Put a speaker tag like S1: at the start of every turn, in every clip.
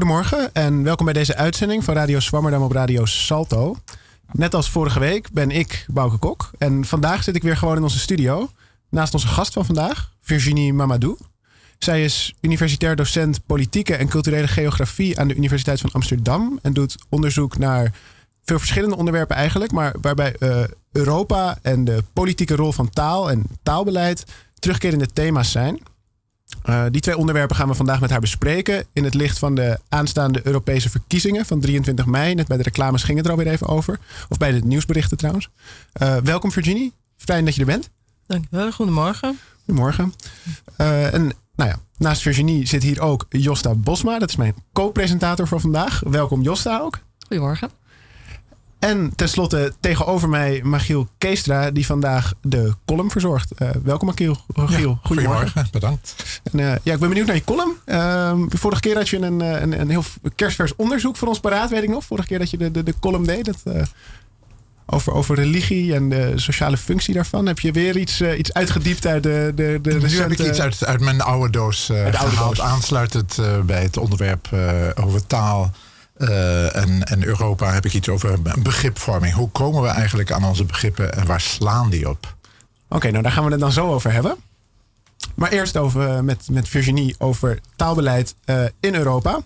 S1: Goedemorgen en welkom bij deze uitzending van Radio Swammerdam op Radio Salto. Net als vorige week ben ik Bouke Kok en vandaag zit ik weer gewoon in onze studio naast onze gast van vandaag, Virginie Mamadou. Zij is universitair docent politieke en culturele geografie aan de Universiteit van Amsterdam en doet onderzoek naar veel verschillende onderwerpen eigenlijk, maar waarbij uh, Europa en de politieke rol van taal en taalbeleid terugkerende thema's zijn. Uh, die twee onderwerpen gaan we vandaag met haar bespreken. In het licht van de aanstaande Europese verkiezingen van 23 mei. Net bij de reclames ging het er alweer even over. Of bij de nieuwsberichten trouwens. Uh, welkom Virginie. Fijn dat je er bent.
S2: Dankjewel. Goedemorgen.
S1: Goedemorgen. Uh, en nou ja, naast Virginie zit hier ook Josta Bosma. Dat is mijn co-presentator voor vandaag. Welkom Josta ook.
S3: Goedemorgen.
S1: En tenslotte tegenover mij Magiel Keestra, die vandaag de column verzorgt. Uh, welkom Magiel.
S4: Giel, ja, goedemorgen. Bedankt.
S1: En, uh, ja, ik ben benieuwd naar je column. Uh, vorige keer had je een, een, een heel kerstvers onderzoek voor ons paraat, weet ik nog. Vorige keer dat je de, de, de column deed. Dat, over, over religie en de sociale functie daarvan. Heb je weer iets, iets uitgediept uit de, de, de
S4: Nu heb ik iets uit, uit mijn oude doos uh, oude Doos. Aansluitend bij het onderwerp over taal uh, en, Europa heb ik iets over begripvorming. Hoe komen we eigenlijk aan onze begrippen en waar slaan die op?
S1: Oké, nou daar gaan we het dan zo over hebben. Maar eerst over, met, met Virginie over taalbeleid uh, in Europa.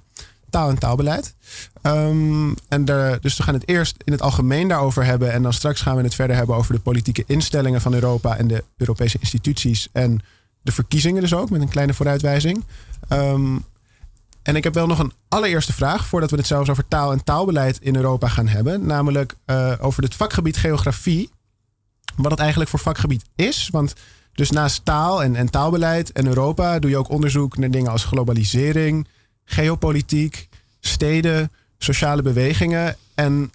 S1: Taal- en taalbeleid. Um, en de, dus we gaan het eerst in het algemeen daarover hebben. En dan straks gaan we het verder hebben over de politieke instellingen van Europa en de Europese instituties. En de verkiezingen dus ook, met een kleine vooruitwijzing. Um, en ik heb wel nog een allereerste vraag voordat we het zelfs over taal en taalbeleid in Europa gaan hebben. Namelijk uh, over het vakgebied geografie. Wat het eigenlijk voor vakgebied is. Want dus naast taal en, en taalbeleid en Europa doe je ook onderzoek naar dingen als globalisering, geopolitiek, steden, sociale bewegingen. En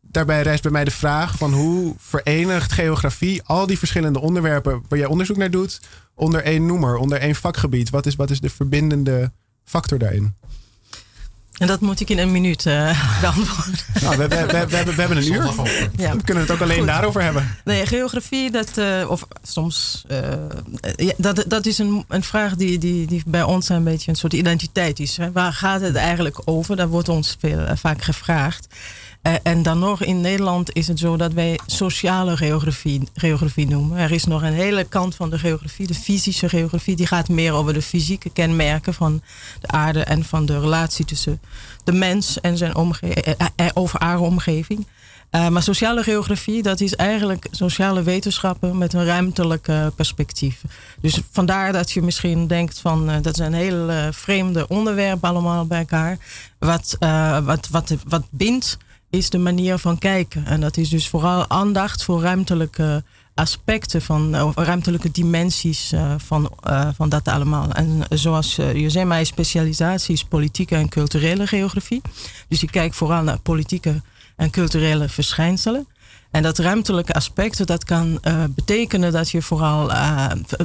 S1: daarbij rijst bij mij de vraag van hoe verenigt geografie al die verschillende onderwerpen waar jij onderzoek naar doet onder één noemer, onder één vakgebied. Wat is, wat is de verbindende factor daarin?
S2: En dat moet ik in een minuut uh, beantwoorden.
S1: Nou, we, we, we, we, hebben, we hebben een uur. Ja. We kunnen het ook alleen Goed. daarover hebben.
S2: Nee, geografie, dat, uh, of soms, uh, ja, dat, dat is een, een vraag die, die, die bij ons een beetje een soort identiteit is. Hè. Waar gaat het eigenlijk over? Dat wordt ons veel, vaak gevraagd. Uh, en dan nog in Nederland is het zo dat wij sociale geografie, geografie noemen. Er is nog een hele kant van de geografie, de fysische geografie, die gaat meer over de fysieke kenmerken van de aarde en van de relatie tussen de mens en zijn omgeving, uh, uh, over omgeving. maar sociale geografie, dat is eigenlijk sociale wetenschappen met een ruimtelijk perspectief. Dus vandaar dat je misschien denkt van dat zijn heel vreemde onderwerpen allemaal bij elkaar. Wat, wat, wat, wat bindt is de manier van kijken. En dat is dus vooral aandacht voor ruimtelijke aspecten, van uh, ruimtelijke dimensies uh, van, van dat allemaal. En zoals je zei, mijn specialisatie is politieke en culturele geografie. Dus ik kijk vooral naar politieke en culturele verschijnselen. En dat ruimtelijke aspect, dat kan betekenen dat je vooral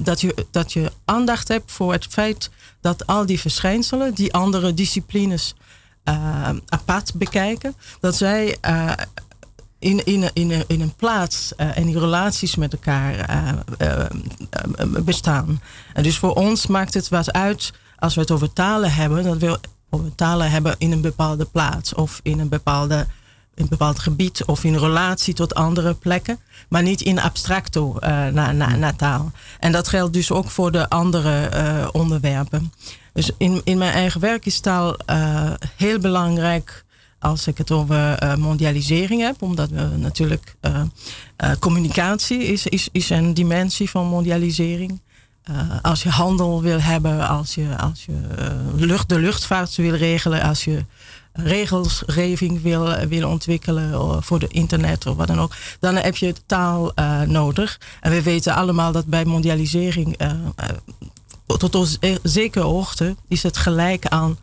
S2: dat je, dat je aandacht hebt voor het feit dat al die verschijnselen, die andere disciplines apart bekijken. Dat zij uh, in, in, in, in een plaats uh, en die relaties met elkaar bestaan. En dus voor ons maakt het wat uit als we het over talen hebben, dat we over talen hebben in een bepaalde plaats of in een bepaalde in een bepaald gebied of in relatie tot andere plekken, maar niet in abstracto naar na, na taal. En dat geldt dus ook voor de andere onderwerpen. Dus in, in mijn eigen werk is taal uh, heel belangrijk als ik het over uh, mondialisering heb, omdat we natuurlijk uh, communicatie is, is, is een dimensie van mondialisering. als je handel wil hebben, als je, als je lucht, de luchtvaart wil regelen, als je regelsgeving wil, wil ontwikkelen voor de internet of wat dan ook, dan heb je taal nodig. En we weten allemaal dat bij mondialisering tot een zekere hoogte is het gelijk aan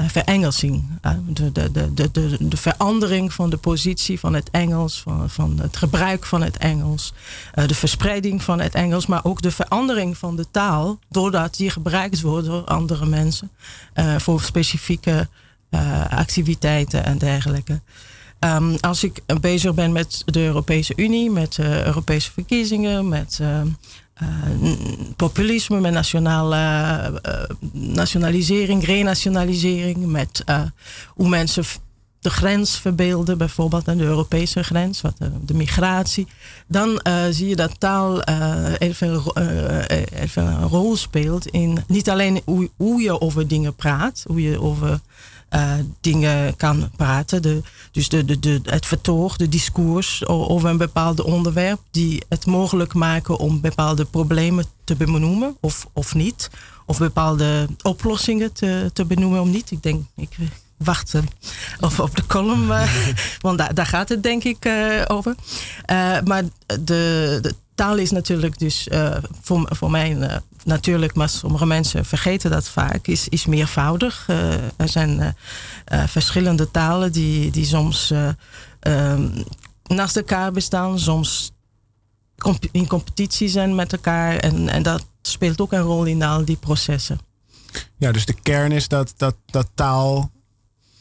S2: uh, verengelsing. Uh, de, de, de, de, de verandering van de positie van het Engels, van, van het gebruik van het Engels, uh, de verspreiding van het Engels, maar ook de verandering van de taal, doordat die gebruikt wordt door andere mensen voor specifieke activiteiten en dergelijke. Um, als ik bezig ben met de Europese Unie, met Europese verkiezingen, met uh, populisme, met nationale, nationalisering, renationalisering, met hoe mensen de grens verbeelden, bijvoorbeeld aan de Europese grens, wat de, migratie, dan zie je dat taal veel, een rol speelt in niet alleen hoe, hoe, je over dingen praat, hoe je over uh, dingen kan praten. De, dus de, de, de, het vertoog, de discours over een bepaald onderwerp, die het mogelijk maken om bepaalde problemen te benoemen of, of niet. Of bepaalde oplossingen te, te benoemen of niet. Ik denk, ik wacht of op de column, uh, want daar, daar gaat het denk ik uh, over. maar de, de taal is natuurlijk dus voor, voor mij natuurlijk, maar sommige mensen vergeten dat vaak, is, is meervoudig. Uh, er zijn uh, uh, verschillende talen die, die soms ehm, naast elkaar bestaan, soms in competitie zijn met elkaar. En, en dat speelt ook een rol in al die processen.
S1: Ja, dus de kern is dat, dat, dat taal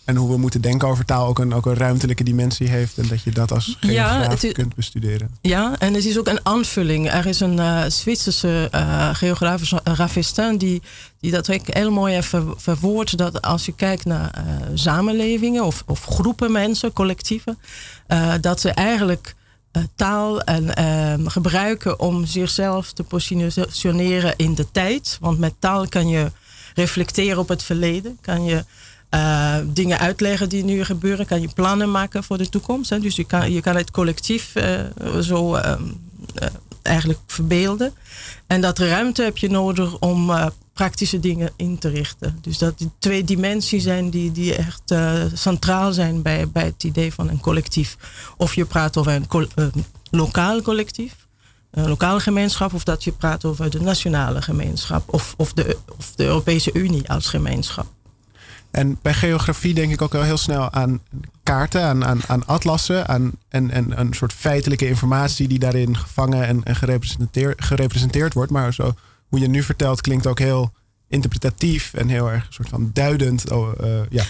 S1: en hoe we moeten denken over taal ook een, ook een ruimtelijke dimensie heeft. En dat je dat als geograaf ja, kunt bestuderen.
S2: Ja, en het is ook een aanvulling. Er is een uh, Zwitserse uh, geograaf, Ravestin, die, die dat ook heel mooi heeft verwoord. Dat als je kijkt naar uh, samenlevingen of, of groepen mensen, collectieven, dat ze eigenlijk taal en, gebruiken om zichzelf te positioneren in de tijd. Want met taal kan je reflecteren op het verleden. Kan je uh, dingen uitleggen die nu gebeuren. Kan je plannen maken voor de toekomst. Hè? Dus je kan, je kan het collectief uh, zo uh, eigenlijk verbeelden. En dat ruimte heb je nodig om praktische dingen in te richten. Dus dat die twee dimensies zijn die, die echt centraal zijn bij, bij het idee van een collectief. Of je praat over een lokaal collectief. Een lokale gemeenschap, of dat je praat over de nationale gemeenschap, of, of, de, of de Europese Unie als gemeenschap.
S1: En bij geografie denk ik ook wel heel snel aan kaarten, aan, aan, aan atlassen, aan en, en een soort feitelijke informatie die daarin gevangen en, en gerepresenteerd, wordt. Maar zo, hoe je nu vertelt klinkt ook heel interpretatief en heel erg soort van duidend. Oh, uh, ja.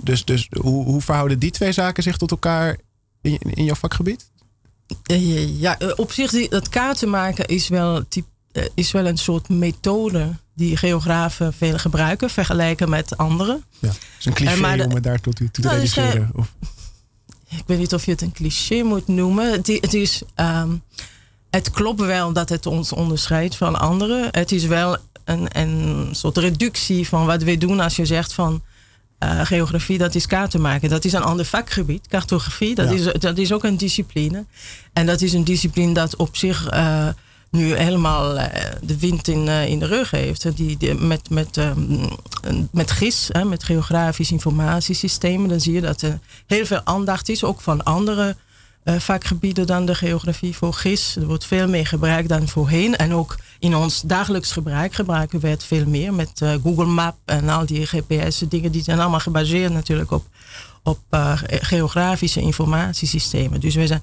S1: Dus, dus hoe, hoe verhouden die twee zaken zich tot elkaar in, in jouw vakgebied?
S2: Ja, op zich, dat kaarten maken is wel, is wel een soort methode die geografen veel gebruiken, vergelijken met anderen.
S1: Ja, het is een cliché uh, om het daartoe te, te nou, reduceren. Of?
S2: Ik weet niet of je het een cliché moet noemen. Het, het is, um, het klopt wel dat het ons onderscheidt van anderen. Het is wel een, een soort reductie van wat we doen als je zegt van uh, geografie, dat is kaarten maken. Dat is een ander vakgebied. Cartografie, dat, is, dat is ook een discipline. En dat is een discipline dat op zich uh, nu helemaal eh, de wind in, eh, in de rug heeft. Die, die met, met, ehm, met GIS, met geografisch informatiesystemen, dan zie je dat er heel veel aandacht is, ook van andere uh, vakgebieden dan de geografie voor GIS. Er wordt veel meer gebruikt dan voorheen. En ook in ons dagelijks gebruik gebruiken we het veel meer met Google Map en al die GPS-dingen. Die zijn allemaal gebaseerd natuurlijk op, op geografische informatiesystemen. Dus we zijn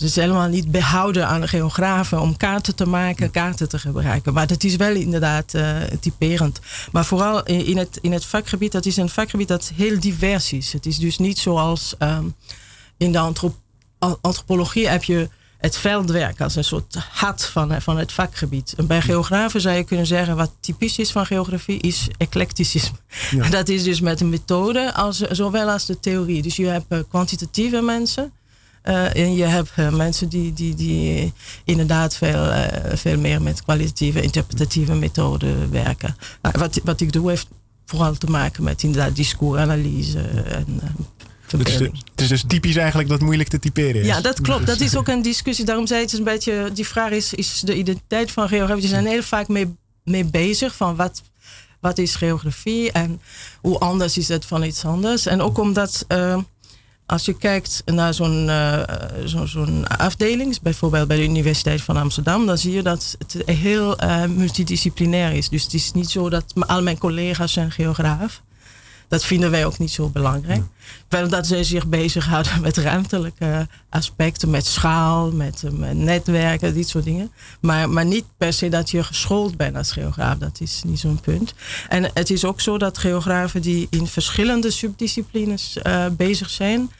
S2: het is helemaal niet behouden aan de geografen om kaarten te maken, kaarten te gebruiken. Maar dat is wel inderdaad uh, typerend. Maar vooral in het, in het vakgebied, dat is een vakgebied dat heel divers is. Het is dus niet zoals um, in de antropologie heb je het veldwerk als een soort hart van, van het vakgebied. En bij geografen zou je kunnen zeggen wat typisch is van geografie is eclecticisme. Ja. Dat is dus met een methode als, zowel als de theorie. Dus je hebt uh, kwantitatieve mensen uh, en je hebt uh, mensen die, die, die inderdaad veel, uh, veel meer met kwalitatieve, interpretatieve methoden werken. Wat, wat ik doe heeft vooral te maken met inderdaad discoursanalyse en
S1: het is, het is, dus typisch eigenlijk dat moeilijk te typeren is.
S2: Ja, dat klopt. Dat is ook een discussie. Daarom zei het een beetje, die vraag is, is de identiteit van geografie. Ze zijn heel vaak mee, mee bezig van wat, wat is geografie en hoe anders is het van iets anders. En ook omdat als je kijkt naar zo'n uh, zo, zo'n afdeling, bijvoorbeeld bij de Universiteit van Amsterdam, dan zie je dat het heel uh, multidisciplinair is. Dus het is niet zo dat al mijn collega's zijn geograaf. Dat vinden wij ook niet zo belangrijk. Wel dat zij zich bezighouden met ruimtelijke aspecten, met schaal, met, met, netwerken, dit soort dingen. Maar, maar niet per se dat je geschoold bent als geograaf. Dat is niet zo'n punt. En het is ook zo dat geografen die in verschillende subdisciplines uh, bezig zijn,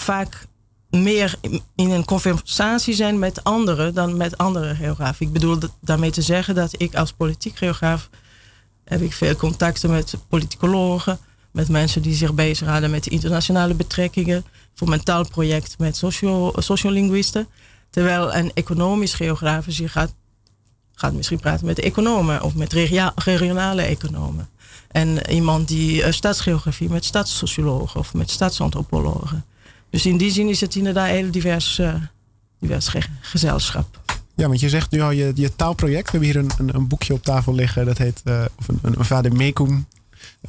S2: vaak meer in een conversatie zijn met anderen dan met andere geografen. Ik bedoel daarmee te zeggen dat ik als politiek geograaf heb ik veel contacten met politicologen, met mensen die zich bezighouden met internationale betrekkingen, voor mijn taalproject met socio, sociolinguïsten. Terwijl een economisch geograaf zich gaat, gaat misschien praten met economen of met regionale economen. En iemand die uh, stadsgeografie met stadssociologen of met stadsantropologen. Dus in die zin is het inderdaad een heel divers, divers gezelschap.
S1: Ja, want je zegt nu al je, je taalproject. We hebben hier een, een, een boekje op tafel liggen. Dat heet, uh, of een, een, vader Mekum.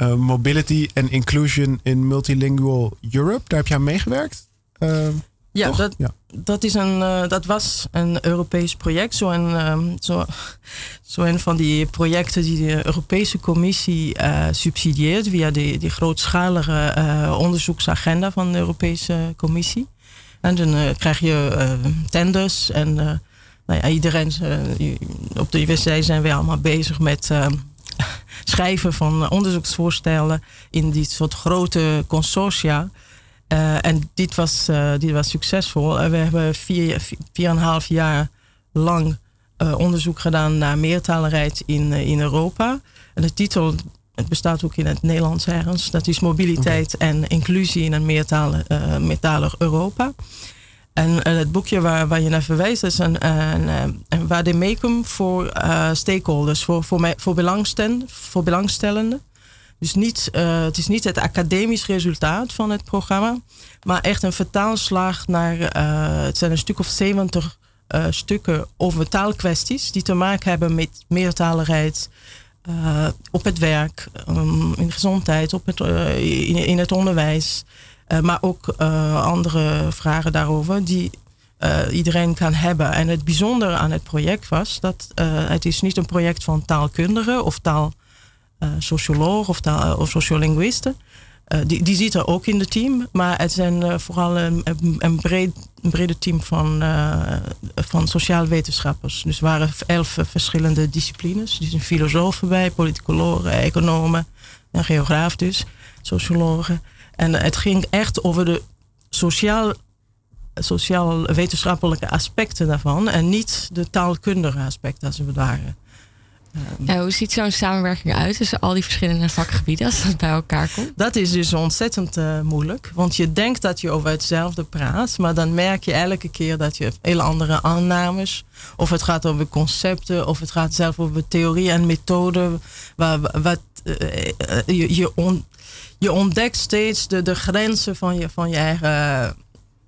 S1: Uh, Mobility and Inclusion in Multilingual Europe. Daar heb je aan meegewerkt.
S2: Ja, dat, ja, dat, is een, uh, dat was een Europees project. Zo een, um, zo, zo een van die projecten die de Europese Commissie uh, subsidieert via die, die grootschalige uh, onderzoeksagenda van de Europese Commissie. En dan krijg je tenders en nou ja, iedereen op de universiteit zijn we allemaal bezig met schrijven van onderzoeksvoorstellen in die soort grote consortia. Uh, en dit was, uh, dit was succesvol. Uh, we hebben vier, vier, vier en een half jaar lang onderzoek gedaan naar meertaligheid in, in Europa. En de titel, het bestaat ook in het Nederlands ergens, dat is mobiliteit okay. en inclusie in een meertalig, meertalig Europa. En het boekje waar, waar je naar verwijst is een, een, een vademecum voor stakeholders, voor, voor, mij, voor belangstellenden. Dus niet, uh, het is niet het academisch resultaat van het programma, maar echt een vertaalslag naar, uh, het zijn een stuk of 70 uh, eh, stukken over taalkwesties die te maken hebben met meertaligheid op het werk, um, in gezondheid, op het, in, in, het onderwijs, maar ook andere vragen daarover die iedereen kan hebben. En het bijzondere aan het project was dat het is niet een project van taalkundigen of taal socioloog of, taal, of sociolinguïsten. Uh, die, die zitten ook in het team, maar het zijn vooral een, een, breed, een brede team van, van sociaal wetenschappers. Dus er waren elf verschillende disciplines. Dus een filosoof bij, politicologen, economen, een geograaf dus, sociologen. En het ging echt over de sociaal, sociaal-wetenschappelijke aspecten daarvan en niet de taalkundige aspecten als we waren.
S3: Ja, hoe ziet zo'n samenwerking uit tussen al die verschillende vakgebieden als dat bij elkaar komt?
S2: Dat is dus ontzettend uh, moeilijk. Want je denkt dat je over hetzelfde praat, maar dan merk je elke keer dat je hele andere aannames. Of het gaat over concepten, of het gaat zelf over theorie en methode. Waar, wat, uh, je, je, on, je, ontdekt steeds de, de grenzen van je, van je eigen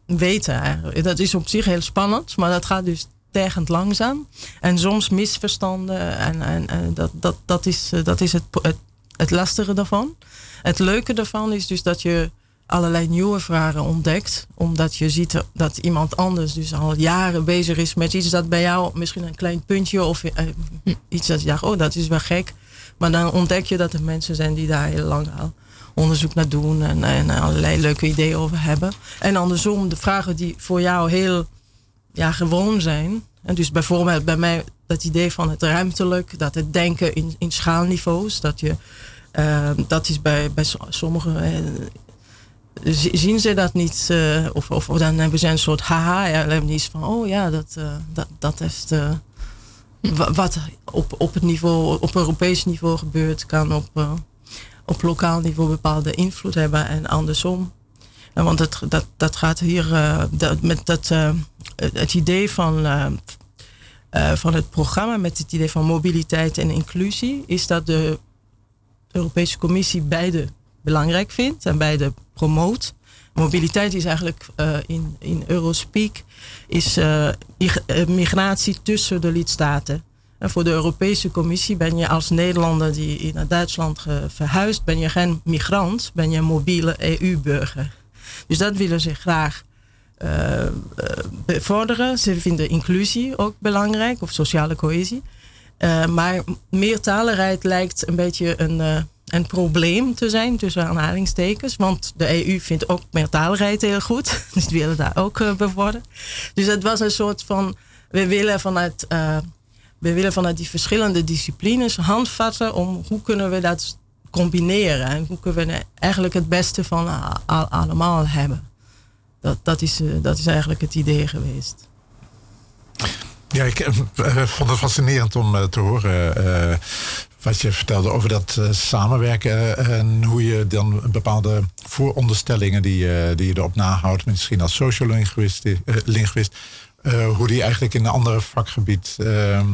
S2: weten. Eigenlijk. Dat is op zich heel spannend, maar dat gaat dus tergend langzaam. En soms misverstanden. En, en, dat, dat, dat is, eh, dat is het, het, het lastige daarvan. Het leuke daarvan is dus dat je allerlei nieuwe vragen ontdekt. Omdat je ziet dat iemand anders dus al jaren bezig is met iets dat bij jou misschien een klein puntje of eh, iets dat je dacht, oh dat is wel gek. Maar dan ontdek je dat er mensen zijn die daar heel lang al onderzoek naar doen en, en allerlei leuke ideeën over hebben. En andersom, de vragen die voor jou heel ja, gewoon zijn. En dus bijvoorbeeld bij mij dat idee van het ruimtelijk, dat het denken in, in schaalniveaus, dat je, uh, dat is bij, bij sommigen, uh, zien ze dat niet, uh, of, of, dan hebben ze een soort haha, ja, iets van, oh ja, dat, dat, dat heeft, wat op, op het niveau, op Europees niveau gebeurt, kan op, op lokaal niveau bepaalde invloed hebben en andersom. En want het, dat, dat gaat hier dat, met dat het idee van, uh, van het programma met het idee van mobiliteit en inclusie is dat de Europese Commissie beide belangrijk vindt en beide promoot. Mobiliteit is eigenlijk uh, in, in Eurospeak is migratie tussen de lidstaten. En voor de Europese Commissie ben je als Nederlander die naar Duitsland verhuist, ben je geen migrant, ben je een mobiele EU-burger. Dus dat willen ze graag uh, bevorderen. Ze vinden inclusie ook belangrijk, of sociale cohesie. Uh, maar meertaligheid lijkt een beetje een, een probleem te zijn, tussen aanhalingstekens. Want de EU vindt ook meertaligheid heel goed. Dus die willen daar ook bevorderen. Dus het was een soort van. We willen vanuit, we willen vanuit die verschillende disciplines handvatten om hoe kunnen we dat combineren. En hoe kunnen we eigenlijk het beste van allemaal hebben. dat, dat, is, dat is eigenlijk het idee geweest.
S4: Ja, ik vond het fascinerend om te horen wat je vertelde over dat samenwerken en hoe je dan bepaalde vooronderstellingen die, die je erop nahoudt, misschien als sociolinguist, linguist, hoe die eigenlijk in een ander vakgebied ehm,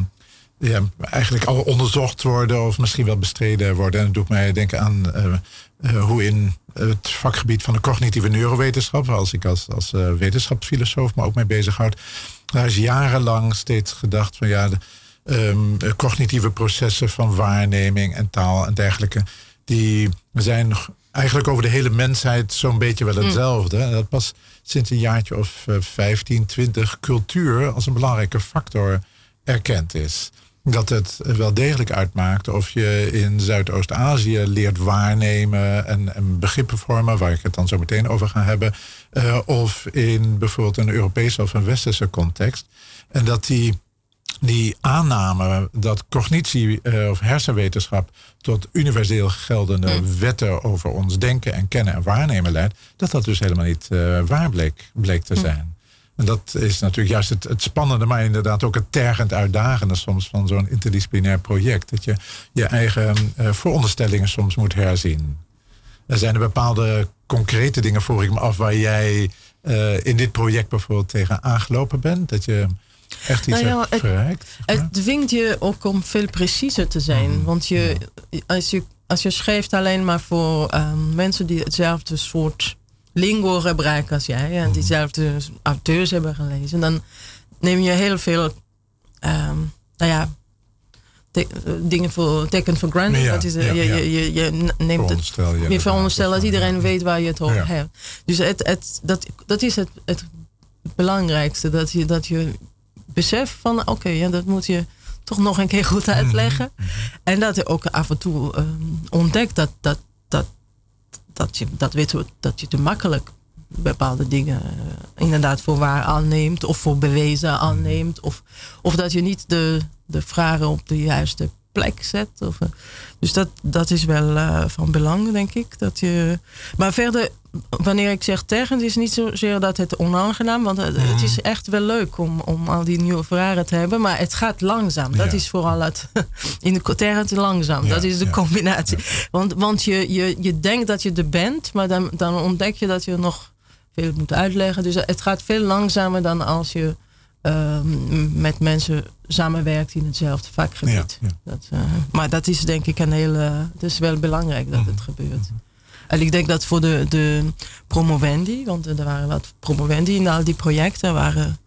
S4: ja, eigenlijk al onderzocht worden of misschien wel bestreden worden. En dat doet mij denken aan uh, uh, hoe in het vakgebied van de cognitieve neurowetenschap, als ik als, als uh, wetenschapsfilosoof me ook mee bezighoud, daar is jarenlang steeds gedacht van ja, de, um, cognitieve processen van waarneming en taal en dergelijke, die zijn eigenlijk over de hele mensheid zo'n beetje wel mm. hetzelfde. En dat pas sinds een jaartje of 15, 20 cultuur als een belangrijke factor erkend is dat het wel degelijk uitmaakt of je in Zuidoost-Azië leert waarnemen en, en, begrippen vormen, waar ik het dan zo meteen over ga hebben, uh, of in bijvoorbeeld een Europese of een Westerse context. En dat die, die aanname dat cognitie uh, of hersenwetenschap tot universeel geldende hmm. wetten over ons denken en kennen en waarnemen leidt, dat dat dus helemaal niet uh, waar bleek, bleek te hmm. zijn. En dat is natuurlijk juist het, het, spannende, maar inderdaad ook het tergend uitdagende soms van zo'n interdisciplinair project. Dat je je eigen uh, vooronderstellingen soms moet herzien. Er zijn er bepaalde concrete dingen, voor ik me af, waar jij uh, in dit project bijvoorbeeld tegen aangelopen bent. Dat je echt iets nou ja, hebt verrijkt.
S2: Het, het dwingt je ook om veel preciezer te zijn. Mm. Want je, als, je, als je schrijft alleen maar voor um, mensen die hetzelfde soort lingo gebruiken als jij en diezelfde auteurs hebben gelezen, dan neem je heel veel, um, nou ja, te, dingen voor teken voor granted. dat is, je, je, je, je, neemt het. Je veronderstel dat iedereen weet waar je het over hebt. Dus het, het, dat, dat is het, het belangrijkste. Dat je, dat je beseft van oké, ja, dat moet je toch nog een keer goed uitleggen. Mhm, mhm. En dat je ook af en toe um, ontdekt dat, dat dat je, dat, dat je te makkelijk bepaalde dingen uh, inderdaad voor waar aanneemt of voor bewezen aanneemt. Of, of dat je niet de, de vragen op de juiste plek zet. Of, uh, dus dat, dat is wel uh, van belang, denk ik. Dat je, maar verder wanneer ik zeg tergend, is niet zozeer dat het onaangenaam, want het, het, is mhm. echt wel leuk om, om al die nieuwe vragen te hebben, maar het gaat langzaam. Dat is vooral het in de tergend langzaam. dat is de combinatie. Want, want je, je, je denkt dat je er bent, maar dan, dan ontdek je dat je nog veel moet uitleggen. Dus het gaat veel langzamer dan als je met mensen samenwerkt in hetzelfde vakgebied. Dat, uh, maar dat is denk ik een hele. Het is wel belangrijk dat het mhm. gebeurt. Mhm. En ik denk dat voor de, de promovendi, want er waren wat promovendi in al die projecten, waren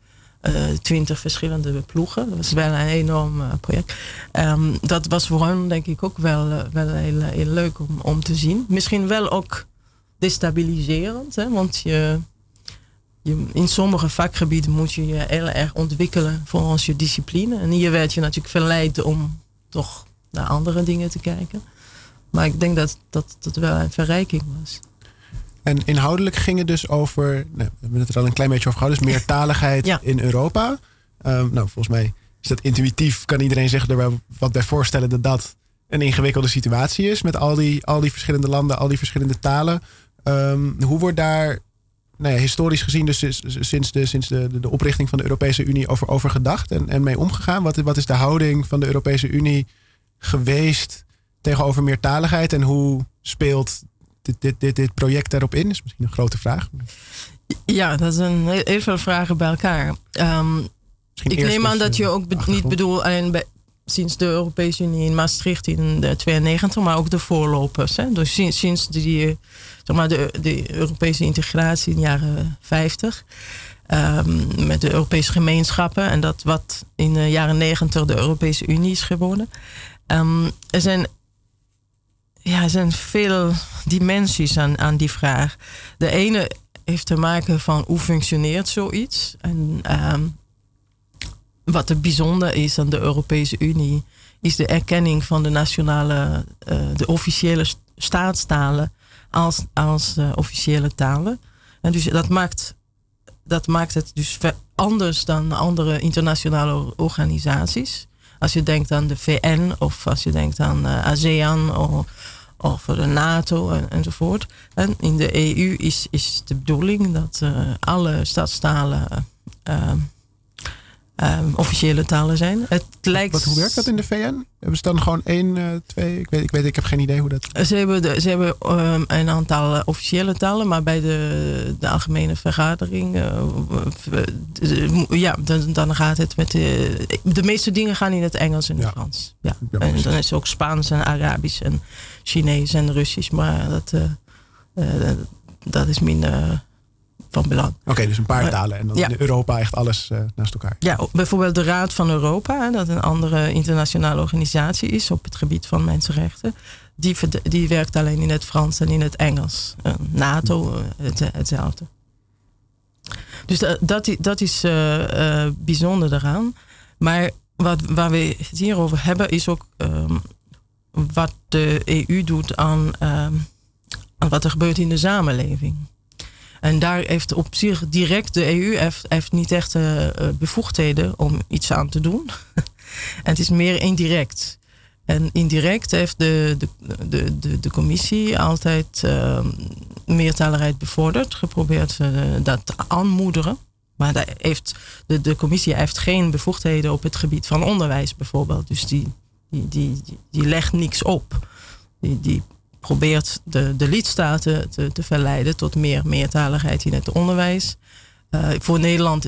S2: uh, twintig verschillende ploegen. Dat was wel een enorm uh, project. Um, dat was voor hen denk ik ook wel, uh, wel heel, heel, leuk om, om te zien. Misschien wel ook destabiliserend, hè? want je, je, in sommige vakgebieden moet je je heel erg ontwikkelen volgens je discipline. En hier werd je natuurlijk verleid om toch naar andere dingen te kijken. Maar ik denk dat dat, dat wel een verrijking was.
S1: En inhoudelijk ging het dus over, nou, we hebben het er al een klein beetje over gehad, dus meertaligheid in Europa. Um, nou, volgens mij is dat intuïtief, kan iedereen zich er wat bij voorstellen dat dat een ingewikkelde situatie is met al die, al die verschillende landen, al die verschillende talen. Um, hoe wordt daar nou ja, historisch gezien, dus sinds, de, sinds de, de, oprichting van de Europese Unie, over, over gedacht en, en mee omgegaan? Wat, wat is de houding van de Europese Unie geweest tegenover meertaligheid en hoe speelt dit, dit, dit, dit project daarop in? Is misschien een grote vraag.
S2: Ja, dat zijn heel veel vragen bij elkaar. Um, ik neem aan dat je ook niet bedoelt alleen bij, sinds de Europese Unie in Maastricht in de 92, maar ook de voorlopers. Hè? Dus sinds, sinds die, zeg maar de, de Europese integratie in de jaren 50. Um, ehm, met de Europese gemeenschappen en dat wat in de jaren 90 de Europese Unie is geworden. Um, er zijn ja, er zijn veel dimensies aan, aan die vraag. De ene heeft te maken van hoe functioneert zoiets. En ehm, wat er bijzonder is aan de Europese Unie, is de erkenning van de nationale, uh, de officiële staatstalen als, als uh, officiële talen. En dus dat maakt, dat maakt het dus anders dan andere internationale organisaties. Als je denkt aan de VN of als je denkt aan uh, ASEAN of over de NATO en, enzovoort. En in de EU is, is de bedoeling dat alle stadstalen um, officiële talen zijn. Het lijkt...
S1: Wat, hoe werkt dat in de VN? Hebben ze dan gewoon één, uh, twee? Ik weet, ik weet, ik heb geen idee hoe dat.
S2: Ze hebben, de, ze hebben um, een aantal eh, officiële talen, maar bij de, de algemene vergadering, uh, ja, dan, dan, gaat het met de, de meeste dingen gaan in het Engels en het Frans. Ja. ja en dan is het ook Spaans en Arabisch en Chinees en Russisch, maar dat, dat is minder van belang.
S1: Oké, dus een paar talen en dan in Europa echt alles uh, naast elkaar.
S2: Ja, bijvoorbeeld de Raad van Europa, dat een andere internationale organisatie is op het gebied van mensenrechten. Die, die werkt alleen in het Frans en in het Engels. Uh, NATO, het, hetzelfde. Dus dat, dat is bijzonder eraan. Maar wat, waar we het hier over hebben, is ook um, wat de EU doet aan, um, aan wat er gebeurt in de samenleving. En daar heeft op zich direct de EU heeft, heeft niet echt uh, bevoegdheden om iets aan te doen. en het is meer indirect. En indirect heeft de, de, de, de, de commissie altijd uh, meertaligheid bevorderd, geprobeerd uh, dat te aanmoederen. Maar heeft, de, de commissie heeft geen bevoegdheden op het gebied van onderwijs bijvoorbeeld. Dus die, die, die, die legt niks op. Die, die probeert de, de lidstaten te, te verleiden tot meer meertaligheid in het onderwijs. Uh, voor Nederland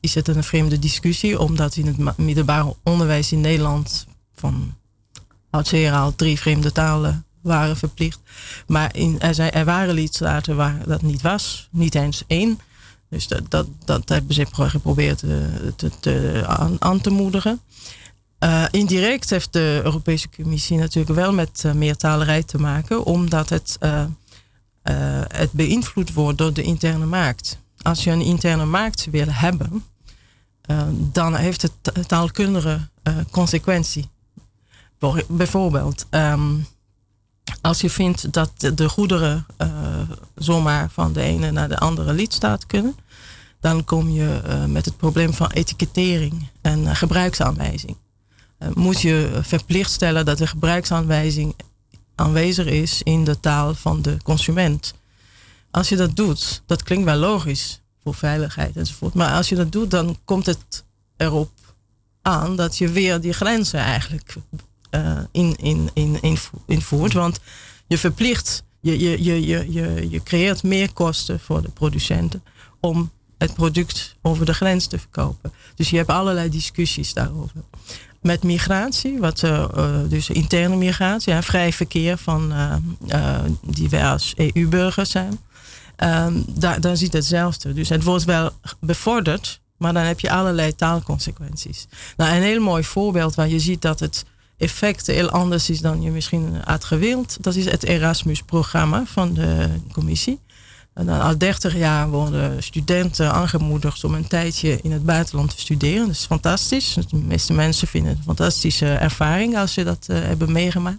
S2: is het een vreemde discussie, omdat in het middelbaar onderwijs in Nederland van oudsher al drie vreemde talen waren verplicht. Maar in, er, zijn, er waren lidstaten waar dat niet was, niet eens één. Dus dat, dat, dat hebben ze geprobeerd uh, te, te, aan te moedigen. Uh, indirect heeft de Europese Commissie natuurlijk wel met uh, meertaligheid te maken, omdat het, uh, het beïnvloed wordt door de interne markt. Als je een interne markt wil hebben, dan heeft het taalkundige consequentie. Bijvoorbeeld, um, als je vindt dat de goederen zomaar van de ene naar de andere lidstaat kunnen, dan kom je met het probleem van etikettering en gebruiksaanwijzing. Eh, moet je verplicht stellen dat de gebruiksaanwijzing aanwezig is in de taal van de consument. Als je dat doet, dat klinkt wel logisch voor veiligheid enzovoort. Maar als je dat doet, dan komt het erop aan dat je weer die grenzen eigenlijk uh, in, in, in, invoert. Want je verplicht, je, je, je, je, je creëert meer kosten voor de producenten om het product over de grens te verkopen. Dus je hebt allerlei discussies daarover met migratie, wat, uh, dus interne migratie, ja, vrij verkeer van uh, die wij als EU-burgers zijn. Um, daar, dan ziet hetzelfde. Dus het wordt wel bevorderd, maar dan heb je allerlei taalconsequenties. Nou, een heel mooi voorbeeld waar je ziet dat het effect heel anders is dan je misschien had gewild, dat is het Erasmus-programma van de commissie. En al 30 jaar worden studenten aangemoedigd om een tijdje in het buitenland te studeren. Dat is fantastisch. De meeste mensen vinden het een fantastische ervaring als ze dat uh, hebben meegemaakt.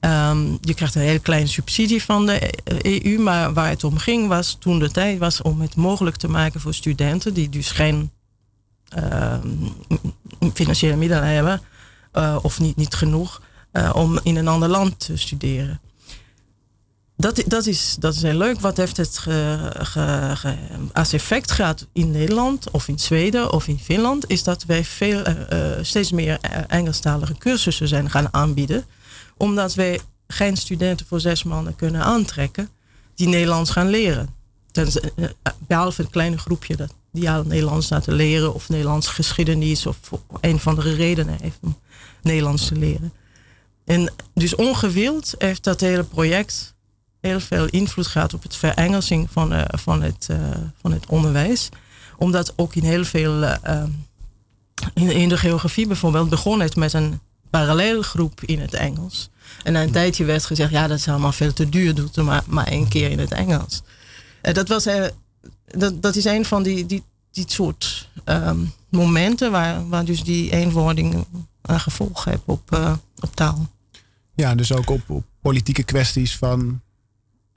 S2: Um, je krijgt een hele kleine subsidie van de EU, maar waar het om ging was toen de tijd was om het mogelijk te maken voor studenten die dus geen uh, financiële middelen hebben uh, of niet, niet genoeg uh, om in een ander land te studeren dat, dat, is, dat is heel leuk. Wat heeft het als effect gehad in Nederland of in Zweden of in Finland? Is dat wij veel, uh, steeds meer Engelstalige cursussen zijn gaan aanbieden. Omdat wij geen studenten voor zes maanden kunnen aantrekken die Nederlands gaan leren. behalve een kleine groepje dat, die al Nederlands laten leren of Nederlands geschiedenis of een van de redenen heeft om Nederlands te leren. En dus ongewild heeft dat hele project heel veel invloed gehad op het verengelsing van, uh, van, het, uh, van het onderwijs. Omdat ook in heel veel, uh, in, in, de geografie bijvoorbeeld, begon het met een parallelgroep in het Engels. En na een tijdje werd gezegd, ja, dat is allemaal veel te duur, doe het maar, maar één keer in het Engels. dat, was, dat, dat is een van die, die, die soort um, momenten waar, waar dus die eenwording een gevolg heeft op, op taal.
S1: Ja, dus ook op, op politieke kwesties van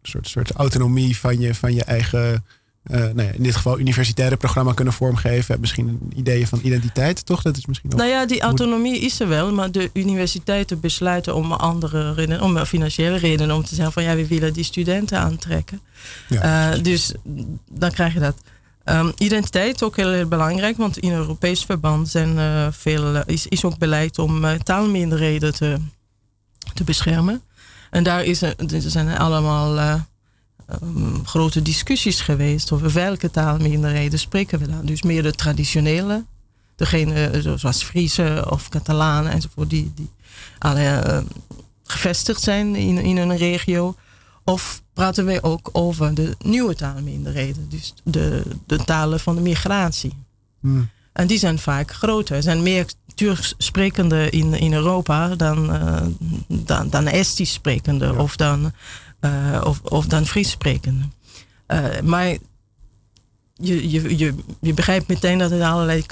S1: soort, soort autonomie van je, van je eigen nou ja, in dit geval universitaire programma kunnen vormgeven. Misschien ideeën van identiteit, toch? Dat is misschien
S2: nou ja, die autonomie is er wel, maar de universiteiten besluiten om andere redenen, om financiële redenen, om te zeggen van ja, we willen die studenten aantrekken. Ja. dus dan krijg je dat. Um, identiteit ook heel, heel, belangrijk, want in Europees verband zijn, uh, veel, is, is ook beleid om taalminderheden te, te beschermen. En daar is, er zijn allemaal uh, um, grote discussies geweest over welke taalminderheden spreken we dan. Dus meer de traditionele, degene zoals Friese of Catalanen enzovoort, die, die alle, gevestigd zijn in, in een regio. Of praten wij ook over de nieuwe taalminderheden, dus de, de talen van de migratie. Hmm. En die zijn vaak groter. Er zijn meer Turks sprekende in, in Europa dan, uh, dan, dan Estisch sprekende of, dan, uh, of, of dan Fries sprekende. Uh, maar je, je, je, je begrijpt meteen dat er allerlei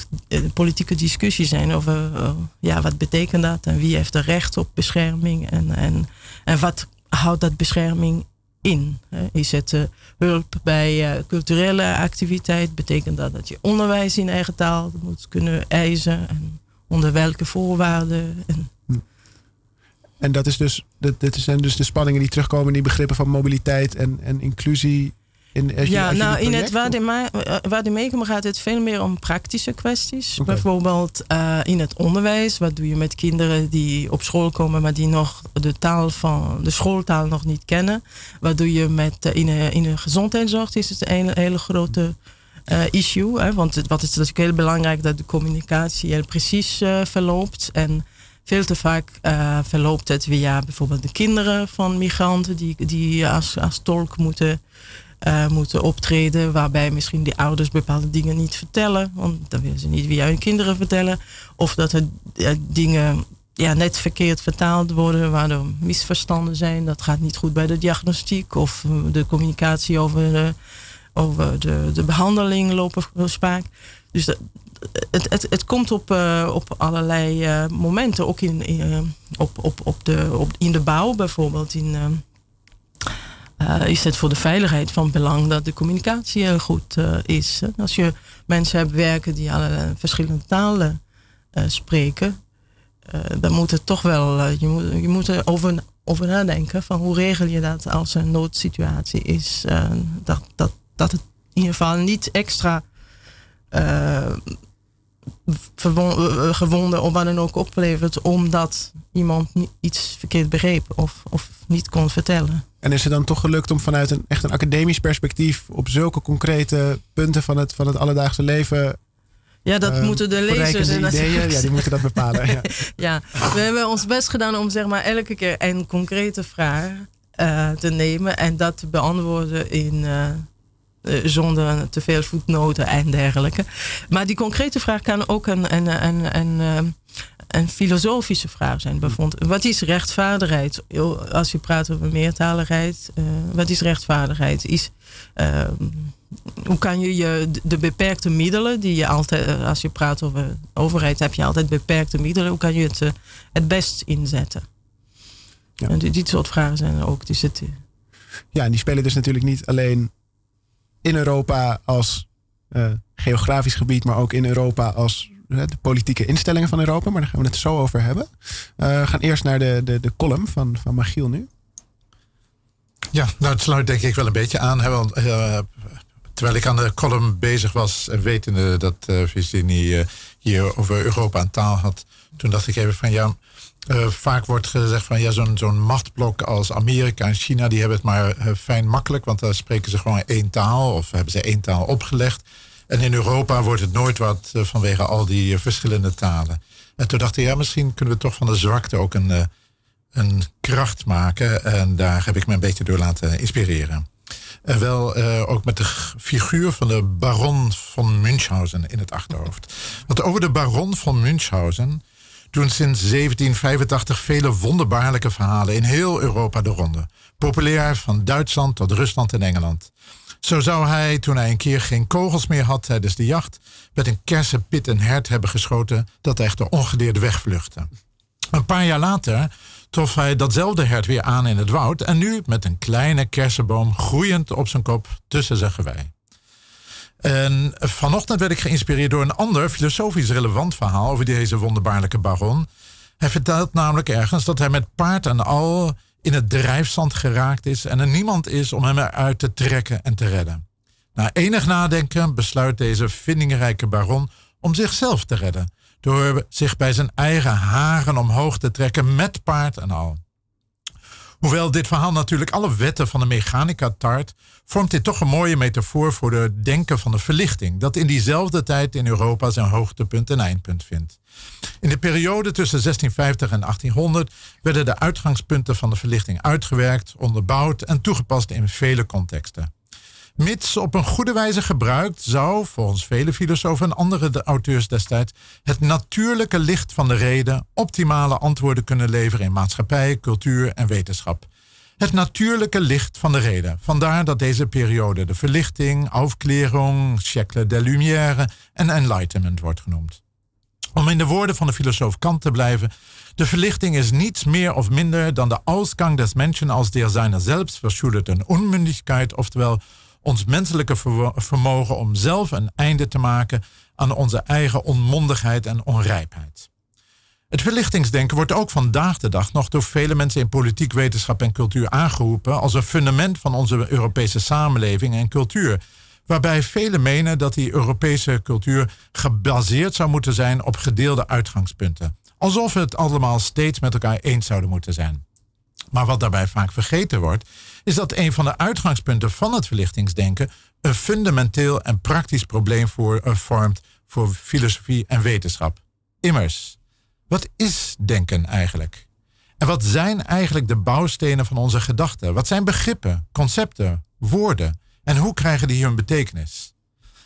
S2: politieke discussies zijn over ja, wat betekent dat en wie heeft er recht op bescherming en, en, en wat houdt dat bescherming in? Is het uh, hulp bij uh, culturele activiteit? Betekent dat dat je onderwijs in eigen taal moet kunnen eisen? En onder welke voorwaarden? En, hm.
S1: en dat is dus, dit, dit zijn dus de spanningen die terugkomen in die begrippen van mobiliteit en, en inclusie
S2: in, ja, nou, in het Wadimecum eh, gaat het veel meer om praktische kwesties. Bijvoorbeeld uh, in het onderwijs. Wat doe je met kinderen die op school komen, maar die nog de taal van de schooltaal nog niet kennen? Wat doe je met uh, in, de, in de gezondheidszorg? Is het een hele grote uh, issue. Hè? Want het, wat is natuurlijk heel belangrijk dat de communicatie heel precies verloopt. En veel te vaak verloopt het via bijvoorbeeld de kinderen van migranten die, die als, als tolk moeten uh, moeten optreden. Waarbij misschien die ouders bepaalde dingen niet vertellen. Want dan willen ze niet via hun kinderen vertellen. Of dat er dingen ja, net verkeerd vertaald worden. Waardoor misverstanden zijn. Dat gaat niet goed bij de diagnostiek. Of eh, de communicatie over de, over de, de behandeling lopen spaak. Dus dat, het, het, het komt op, uh, op allerlei momenten. Ook in, in, op, op, op de, op, in de bouw bijvoorbeeld. In, uh, is het voor de veiligheid van belang dat de communicatie goed uh, is. Als je mensen hebt werken die allerlei verschillende talen uh, spreken, dan moet het toch wel, je moet, je moet er over, over nadenken van hoe regel je dat als een noodsituatie is. dat, dat, dat het in ieder geval niet extra gewonden of wat dan ook oplevert omdat iemand iets verkeerd begreep of, of niet kon vertellen.
S1: En is het dan toch gelukt om vanuit een echt een academisch perspectief op zulke concrete punten van het, van het alledaagse leven.
S2: Ja, dat uh, moeten de lezers
S1: en ideeën, ja, die moeten dat bepalen. Ja.
S2: ja. we hebben ons best gedaan om zeg maar elke keer een concrete vraag uh, te nemen en dat te beantwoorden in. Uh, zonder te veel voetnoten en dergelijke. Maar die concrete vraag kan ook een, een, een, een, een filosofische vraag zijn. Bijvoorbeeld, wat is rechtvaardigheid? Als je praat over meertaligheid, uh, wat is rechtvaardigheid? Is, uh, hoe kan je, je de beperkte middelen die je altijd, eh, als je praat over overheid, heb je altijd beperkte middelen. Hoe kan je het het best inzetten? Ja. En die, soort vragen zijn er ook. Die zitten.
S1: Ja, en die spelen dus natuurlijk niet alleen in Europa als geografisch gebied, maar ook in Europa als de politieke instellingen van Europa, maar daar gaan we het zo over hebben. Uh, we gaan eerst naar de, de, de column van, van Magiel nu.
S4: Ja, nou het sluit denk ik wel een beetje aan. Hè, terwijl ik aan de column bezig was, en wetende dat Virginie hier over Europa aan taal had, toen dacht ik even van ja, uh, vaak wordt gezegd van ja, zo'n machtblok als Amerika en China, die hebben het maar fijn makkelijk, want daar spreken ze gewoon één taal of hebben ze één taal opgelegd. En in Europa wordt het nooit wat eh, vanwege al die eh, verschillende talen. En toen dacht ik, ja, misschien kunnen we toch van de zwakte ook een, eh, een kracht maken. En daar heb ik me een beetje door laten inspireren. En wel ook met de figuur van de baron van Münchhausen in het achterhoofd. Want over de baron van Münchhausen doen sinds 1785 vele wonderbaarlijke verhalen in heel Europa de ronde. Populair van Duitsland tot Rusland en Engeland. Zo zou hij, toen hij een keer geen kogels meer had tijdens de jacht, met een kersenpit een hert hebben geschoten dat echter ongedeerd wegvluchtte. Een paar jaar later trof hij datzelfde hert weer aan in het woud en nu met een kleine kersenboom groeiend op zijn kop tussen zijn gewei. En vanochtend werd ik geïnspireerd door een ander filosofisch relevant verhaal over deze wonderbaarlijke baron. Hij vertelt namelijk ergens dat hij met paard en al in het drijfzand geraakt is en er niemand is om hem eruit te trekken en te redden. Na enig nadenken besluit deze vindingrijke baron om zichzelf te redden, door zich bij zijn eigen haren omhoog te trekken met paard en al. Hoewel dit verhaal natuurlijk alle wetten van de mechanica tart, vormt dit toch een mooie metafoor voor de denken van de verlichting, dat in diezelfde tijd in Europa zijn hoogtepunt en eindpunt vindt. In de periode tussen 1650 en 1800 werden de uitgangspunten van de verlichting uitgewerkt, onderbouwd en toegepast in vele contexten. Mits op een goede wijze gebruikt, zou, volgens vele filosofen en andere auteurs destijds, het natuurlijke licht van de reden optimale antwoorden kunnen leveren in maatschappij, cultuur en wetenschap. Het natuurlijke licht van de reden. Vandaar dat deze periode de verlichting, aufklärung, siècle des Lumières en enlightenment wordt genoemd. Om in de woorden van de filosoof Kant te blijven, de verlichting is niets meer of minder dan de Ausgang des Menschen als der seiner selbst verschuldeten Unmündigkeit, oftewel ons menselijke vermogen om zelf een einde te maken aan onze eigen onmondigheid en onrijpheid. Het verlichtingsdenken wordt ook vandaag de dag nog door vele mensen in politiek, wetenschap en cultuur aangeroepen als een fundament van onze Europese samenleving en cultuur. Waarbij velen menen dat die Europese cultuur gebaseerd zou moeten zijn op gedeelde uitgangspunten. Alsof het allemaal steeds met elkaar eens zouden moeten zijn. Maar wat daarbij vaak vergeten wordt, is dat een van de uitgangspunten van het verlichtingsdenken een fundamenteel en praktisch probleem voor, uh, vormt voor filosofie en wetenschap. Immers, wat is denken eigenlijk? En wat zijn eigenlijk de bouwstenen van onze gedachten? Wat zijn begrippen, concepten, woorden? En hoe krijgen die hun betekenis?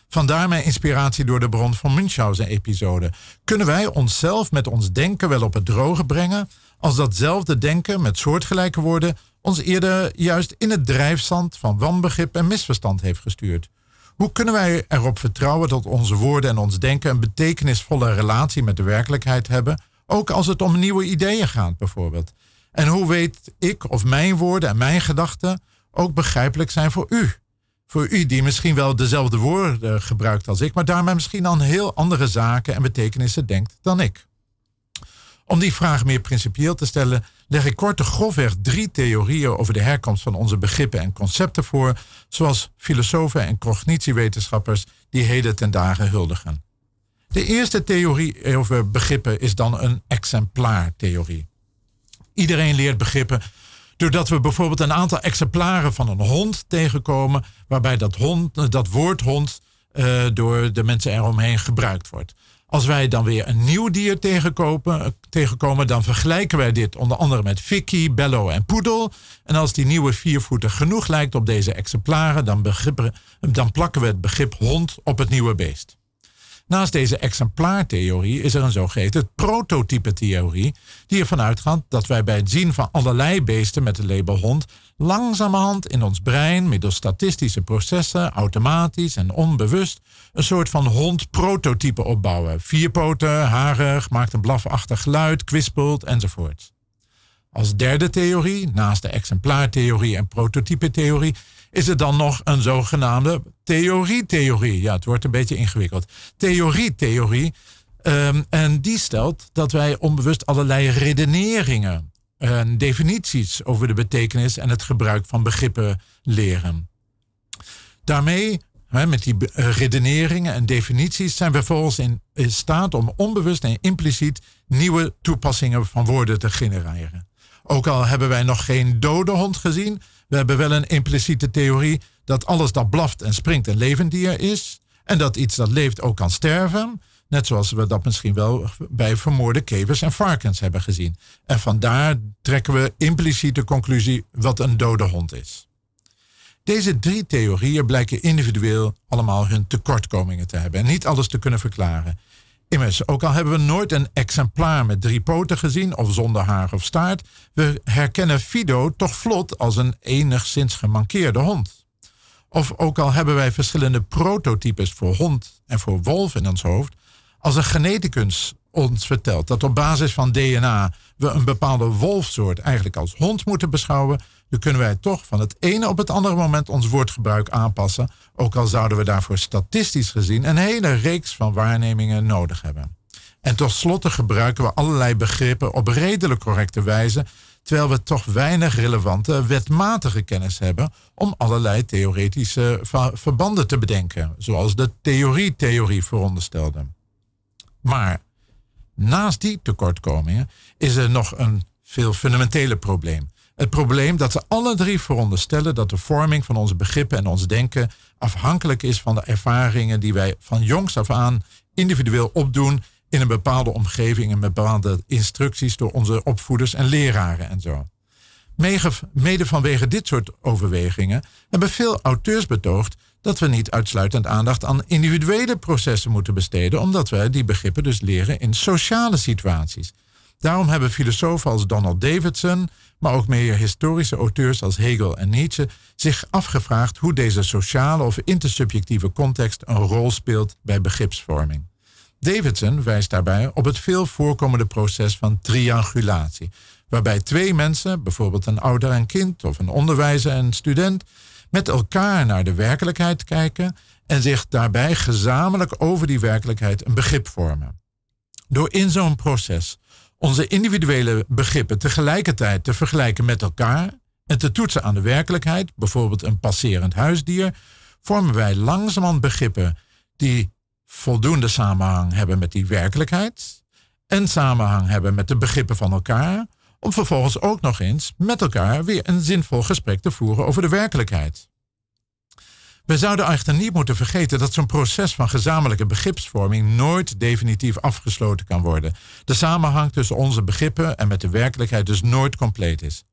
S4: Vandaar mijn inspiratie door de bron van Münchhausen-episode. Kunnen wij onszelf met ons denken wel op het droge brengen als datzelfde denken met soortgelijke woorden ons eerder juist in het drijfzand van wanbegrip en misverstand heeft gestuurd? Hoe kunnen wij erop vertrouwen dat onze woorden en ons denken een betekenisvolle relatie met de werkelijkheid hebben, ook als het om nieuwe ideeën gaat bijvoorbeeld? En hoe weet ik of mijn woorden en mijn gedachten ook begrijpelijk zijn voor u? Voor u die misschien wel dezelfde woorden gebruikt als ik, maar daarmee misschien aan heel andere zaken en betekenissen denkt dan ik. Om die vraag meer principieel te stellen, leg ik kort de grofweg drie theorieën over de herkomst van onze begrippen en concepten voor, zoals filosofen en cognitiewetenschappers die heden ten dagen huldigen. De eerste theorie over begrippen is dan een exemplaartheorie. Iedereen leert begrippen doordat we bijvoorbeeld een aantal exemplaren van een hond tegenkomen, waarbij dat, hond, dat woord hond uh, door de mensen eromheen gebruikt wordt. Als wij dan weer een nieuw dier tegenkomen, tegenkomen, dan vergelijken wij dit onder andere met Vicky, Bello en Poedel. En als die nieuwe viervoeter genoeg lijkt op deze exemplaren, dan, dan plakken we het begrip hond op het nieuwe beest. Naast deze exemplaartheorie is er een zogeheten prototype-theorie, die ervan uitgaat dat wij bij het zien van allerlei beesten met het label hond langzamerhand in ons brein middels statistische processen, automatisch en onbewust, een soort van hond-prototype opbouwen. Vierpoten, harig, maakt een blafachtig geluid, kwispelt enzovoort. Als derde theorie, naast de exemplaartheorie en prototype-theorie, is er dan nog een zogenaamde theorie-theorie. Ja, het wordt een beetje ingewikkeld. Theorie-theorie. Um, en die stelt dat wij onbewust allerlei redeneringen en definities over de betekenis en het gebruik van begrippen leren. Daarmee, met die redeneringen en definities, zijn we vervolgens in staat om onbewust en impliciet nieuwe toepassingen van woorden te genereren. Ook al hebben wij nog geen dode hond gezien, we hebben wel een impliciete theorie dat alles dat blaft en springt een levend dier is. En dat iets dat leeft ook kan sterven. Net zoals we dat misschien wel bij vermoorde kevers en varkens hebben gezien. En vandaar trekken we impliciet de conclusie wat een dode hond is. Deze drie theorieën blijken individueel allemaal hun tekortkomingen te hebben en niet alles te kunnen verklaren. Immers, ook al hebben we nooit een exemplaar met drie poten gezien of zonder haar of staart, we herkennen Fido toch vlot als een enigszins gemankeerde hond. Of ook al hebben wij verschillende prototypes voor hond en voor wolf in ons hoofd, als een geneticus ons vertelt dat op basis van DNA we een bepaalde wolfsoort eigenlijk als hond moeten beschouwen, dan kunnen wij toch van het ene op het andere moment ons woordgebruik aanpassen, ook al zouden we daarvoor statistisch gezien een hele reeks van waarnemingen nodig hebben. En tot slotte gebruiken we allerlei begrippen op redelijk correcte wijze, terwijl we toch weinig relevante wetmatige kennis hebben om allerlei theoretische verbanden te bedenken, zoals de theorie-theorie veronderstelde. Maar naast die tekortkomingen is er nog een veel fundamentele probleem. Het probleem dat ze alle drie veronderstellen dat de vorming van onze begrippen en ons denken afhankelijk is van de ervaringen die wij van jongs af aan individueel opdoen in een bepaalde omgeving en met bepaalde instructies door onze opvoeders en leraren en zo. Mede vanwege dit soort overwegingen hebben veel auteurs betoogd dat we niet uitsluitend aandacht aan individuele processen moeten besteden, omdat wij die begrippen dus leren in sociale situaties. Daarom hebben filosofen als Donald Davidson, maar ook meer historische auteurs als Hegel en Nietzsche zich afgevraagd hoe deze sociale of intersubjectieve context een rol speelt bij begripsvorming. Davidson wijst daarbij op het veel voorkomende proces van triangulatie, waarbij twee mensen, bijvoorbeeld een ouder en kind of een onderwijzer en student, met elkaar naar de werkelijkheid kijken en zich daarbij gezamenlijk over die werkelijkheid een begrip vormen. Door in zo'n proces onze individuele begrippen tegelijkertijd te vergelijken met elkaar en te toetsen aan de werkelijkheid, bijvoorbeeld een passerend huisdier, vormen wij langzamerhand begrippen die voldoende samenhang hebben met die werkelijkheid en samenhang hebben met de begrippen van elkaar, om vervolgens ook nog eens met elkaar weer een zinvol gesprek te voeren over de werkelijkheid. We zouden echter niet moeten vergeten dat zo'n proces van gezamenlijke begripsvorming nooit definitief afgesloten kan worden. De samenhang tussen onze begrippen en met de werkelijkheid dus nooit compleet is.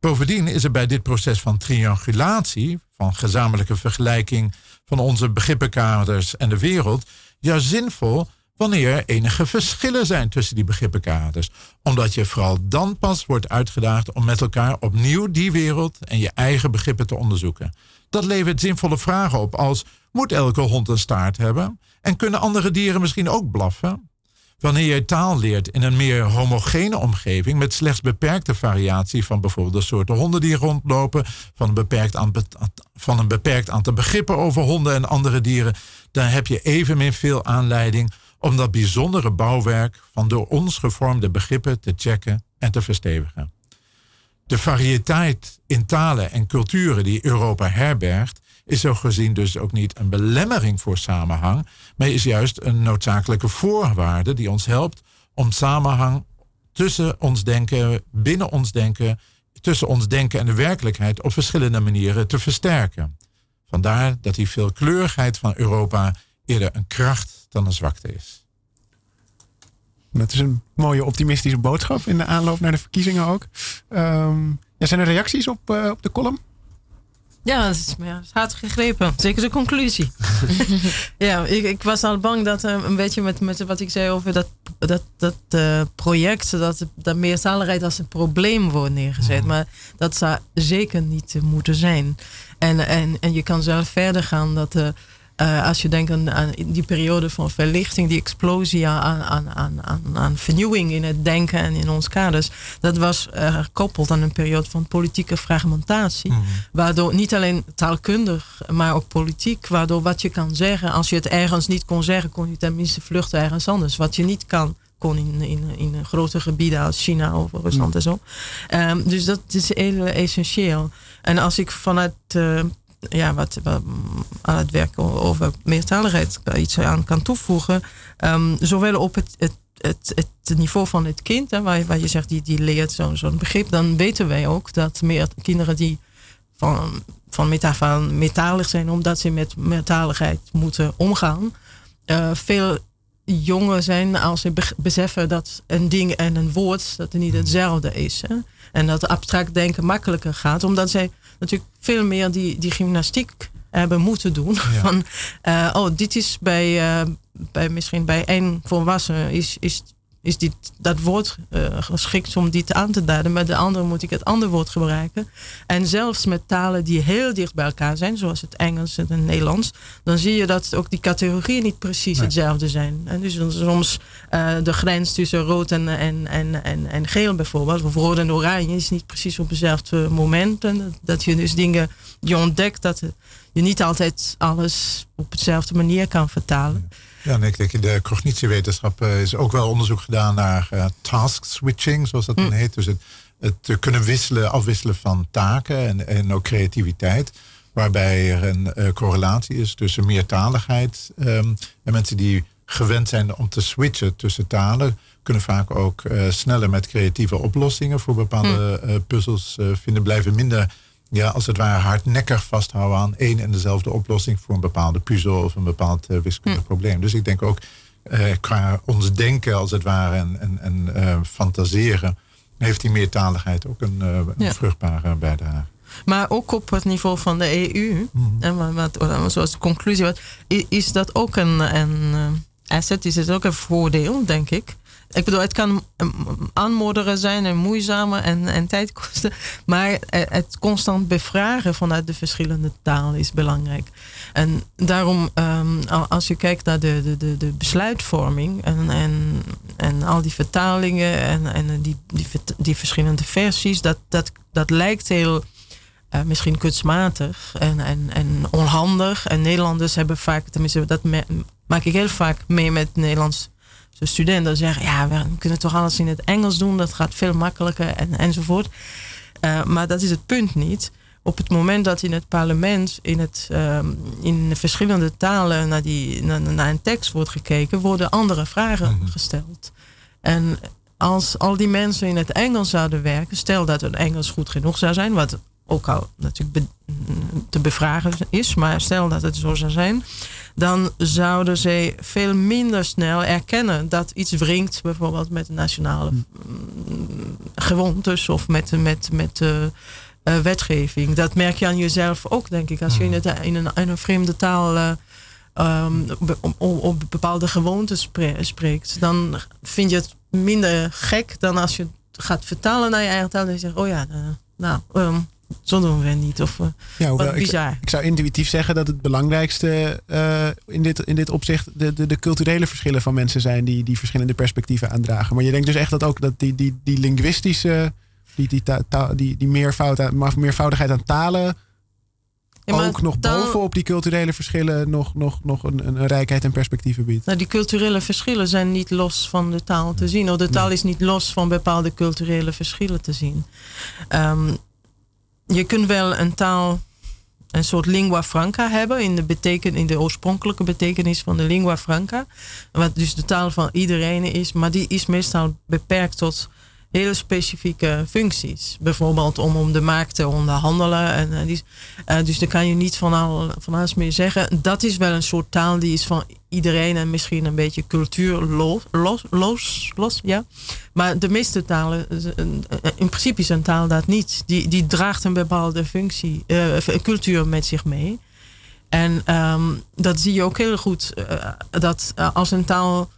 S4: Bovendien is er bij dit proces van triangulatie, van gezamenlijke vergelijking van onze begrippenkaders en de wereld, juist zinvol wanneer er enige verschillen zijn tussen die begrippenkaders. Omdat je vooral dan pas wordt uitgedaagd om met elkaar opnieuw die wereld en je eigen begrippen te onderzoeken. Dat levert zinvolle vragen op als moet elke hond een staart hebben? En kunnen andere dieren misschien ook blaffen? Wanneer je taal leert in een meer homogene omgeving met slechts beperkte variatie van bijvoorbeeld de soorten honden die rondlopen, van een beperkt, aantal, van een beperkt aantal begrippen over honden en andere dieren, dan heb je evenmin veel aanleiding om dat bijzondere bouwwerk van door ons gevormde begrippen te checken en te verstevigen. De variëteit in talen en culturen die Europa herbergt, is zo gezien dus ook niet een belemmering voor samenhang, maar is juist een noodzakelijke voorwaarde die ons helpt om samenhang tussen ons denken, binnen ons denken, tussen ons denken en de werkelijkheid op verschillende manieren te versterken. Vandaar dat die veelkleurigheid van Europa eerder een kracht dan een zwakte is.
S1: Dat is een mooie optimistische boodschap in de aanloop naar de verkiezingen ook. Um, ja, zijn er reacties op, uh, op de column?
S2: Ja, het is, ja, hard gegrepen. Zeker de conclusie. ja, ik, ik, was al bang dat uh, een beetje met, met wat ik zei over dat, dat, dat uh, project, dat, dat meertaligheid als een probleem wordt neergezet. Mm. Maar dat zou zeker niet moeten zijn. En, en, en je kan zelf verder gaan dat. Uh, uh, als je denkt aan, aan, die periode van verlichting, die explosie aan, aan, aan, aan, vernieuwing in het denken en in ons kaders, dat was uh, gekoppeld aan een periode van politieke fragmentatie. Mm. Waardoor niet alleen taalkundig, maar ook politiek, waardoor wat je kan zeggen, als je het ergens niet kon zeggen, kon je tenminste vluchten ergens anders. Wat je niet kan, kon in, in, in grote gebieden als China of Rusland mm. en zo. Um, dus dat is heel essentieel. En als ik vanuit uh, ja, wat, aan het werk over meertaligheid iets aan kan toevoegen. Um, zowel op het, het, het, het, niveau van het kind, hè, waar, waar je zegt die, die leert zo'n zo'n begrip, dan weten wij ook dat meer kinderen die van, van, meta, van metalig zijn, omdat ze met meertaligheid moeten omgaan, uh, veel jonger zijn als ze beseffen dat een ding en een woord dat niet hetzelfde is. Hè? En dat abstract denken makkelijker gaat, omdat zij natuurlijk veel meer die, die gymnastiek hebben moeten doen. Van, uh, oh, dit is bij, uh, bij misschien bij één volwassene is, is is dit, dat woord uh, geschikt om dit aan te duiden. Met de andere moet ik het andere woord gebruiken. En zelfs met talen die heel dicht bij elkaar zijn, zoals het Engels en het Nederlands, dan zie je dat ook die categorieën niet precies hetzelfde zijn. En dus soms uh, de grens tussen rood en, en, en, en, en geel bijvoorbeeld, of rood en oranje, is niet precies op hetzelfde moment. En dat je dus dingen, je ontdekt dat je niet altijd alles op dezelfde manier kan vertalen.
S4: Ja, en ik denk in de cognitiewetenschap uh, is ook wel onderzoek gedaan naar uh, task switching, zoals dat dan mm. heet. Dus het, het kunnen wisselen, afwisselen van taken en, en ook creativiteit. Waarbij er een uh, correlatie is tussen meertaligheid um, en mensen die gewend zijn om te switchen tussen talen, kunnen vaak ook sneller met creatieve oplossingen voor bepaalde mm. puzzels vinden, blijven minder ja, als het ware hardnekkig vasthouden aan één en dezelfde oplossing voor een bepaalde puzzel of een bepaald uh, wiskundig hm. probleem. Dus ik denk ook uh, qua ons denken als het ware en, en, en uh, fantaseren, heeft die meertaligheid ook een, een vruchtbare bijdrage.
S2: Maar ook op het niveau van de EU, mm en wat, zoals de conclusie was, is dat ook een, een asset, is het ook een voordeel, denk ik. Ik bedoel, het kan aanmodderen zijn en moeizamer en, en tijd kosten. Maar het constant bevragen vanuit de verschillende talen is belangrijk. En daarom, um, als je kijkt naar de, de, de, besluitvorming en, en, en al die vertalingen en, en die, die, die verschillende versies, dat, dat, dat lijkt heel. Uh, misschien kunstmatig en, en, en onhandig. En Nederlanders hebben vaak, tenminste, dat maak ik heel vaak mee met Nederlands de studenten zeggen, ja, we kunnen toch alles in het Engels doen, dat gaat veel makkelijker en, enzovoort. Uh, maar dat is het punt niet. Op het moment dat in het parlement in, het, uh, in verschillende talen naar, die, naar, naar, een tekst wordt gekeken, worden andere vragen mhm. gesteld. En als al die mensen in het Engels zouden werken, stel dat het Engels goed genoeg zou zijn, wat ook al natuurlijk te bevragen is, maar stel dat het zo zou zijn, dan zouden ze veel minder snel erkennen dat iets wringt, bijvoorbeeld met de nationale mm, gewoontes of met, met, met uh, wetgeving. Dat merk je aan jezelf ook, denk ik. Als je in, het, in, een, in een vreemde taal uh, um, op, bepaalde gewoontes spreekt, dan vind je het minder gek dan als je gaat vertalen naar je eigen taal en je zegt, oh ja, nou, um, zo doen we niet. Of, uh, ja, wat bizar.
S1: Ik, ik, zou intuïtief zeggen dat het belangrijkste uh, in, dit, in dit opzicht de, de, de, culturele verschillen van mensen zijn die, die verschillende perspectieven aandragen. Maar je denkt dus echt dat ook dat die, die, die linguïstische, die, die, ta, die, die meervoud, meervoudigheid aan talen. Ja, ook nog bovenop die culturele verschillen nog, nog, nog een, een, rijkheid en perspectieven biedt.
S2: Nou, die culturele verschillen zijn niet los van de taal te zien. Of de taal is niet los van bepaalde culturele verschillen te zien. Um, je kunt wel een taal, een soort lingua franca hebben in de, beteken, in de oorspronkelijke betekenis van de lingua franca. Wat dus de taal van iedereen is, maar die is meestal beperkt tot hele specifieke functies. Bijvoorbeeld om om de markt te onderhandelen. En, uh, die, uh, dus daar kan je niet van, al, van alles meer zeggen. Dat is wel een soort taal die is van iedereen en misschien een beetje cultuurloos. Los, los, los, ja. Maar de meeste talen, in principe is een taal dat niet. Die, die draagt een bepaalde functie, uh, cultuur met zich mee. En um, dat zie je ook heel goed. dat als een taal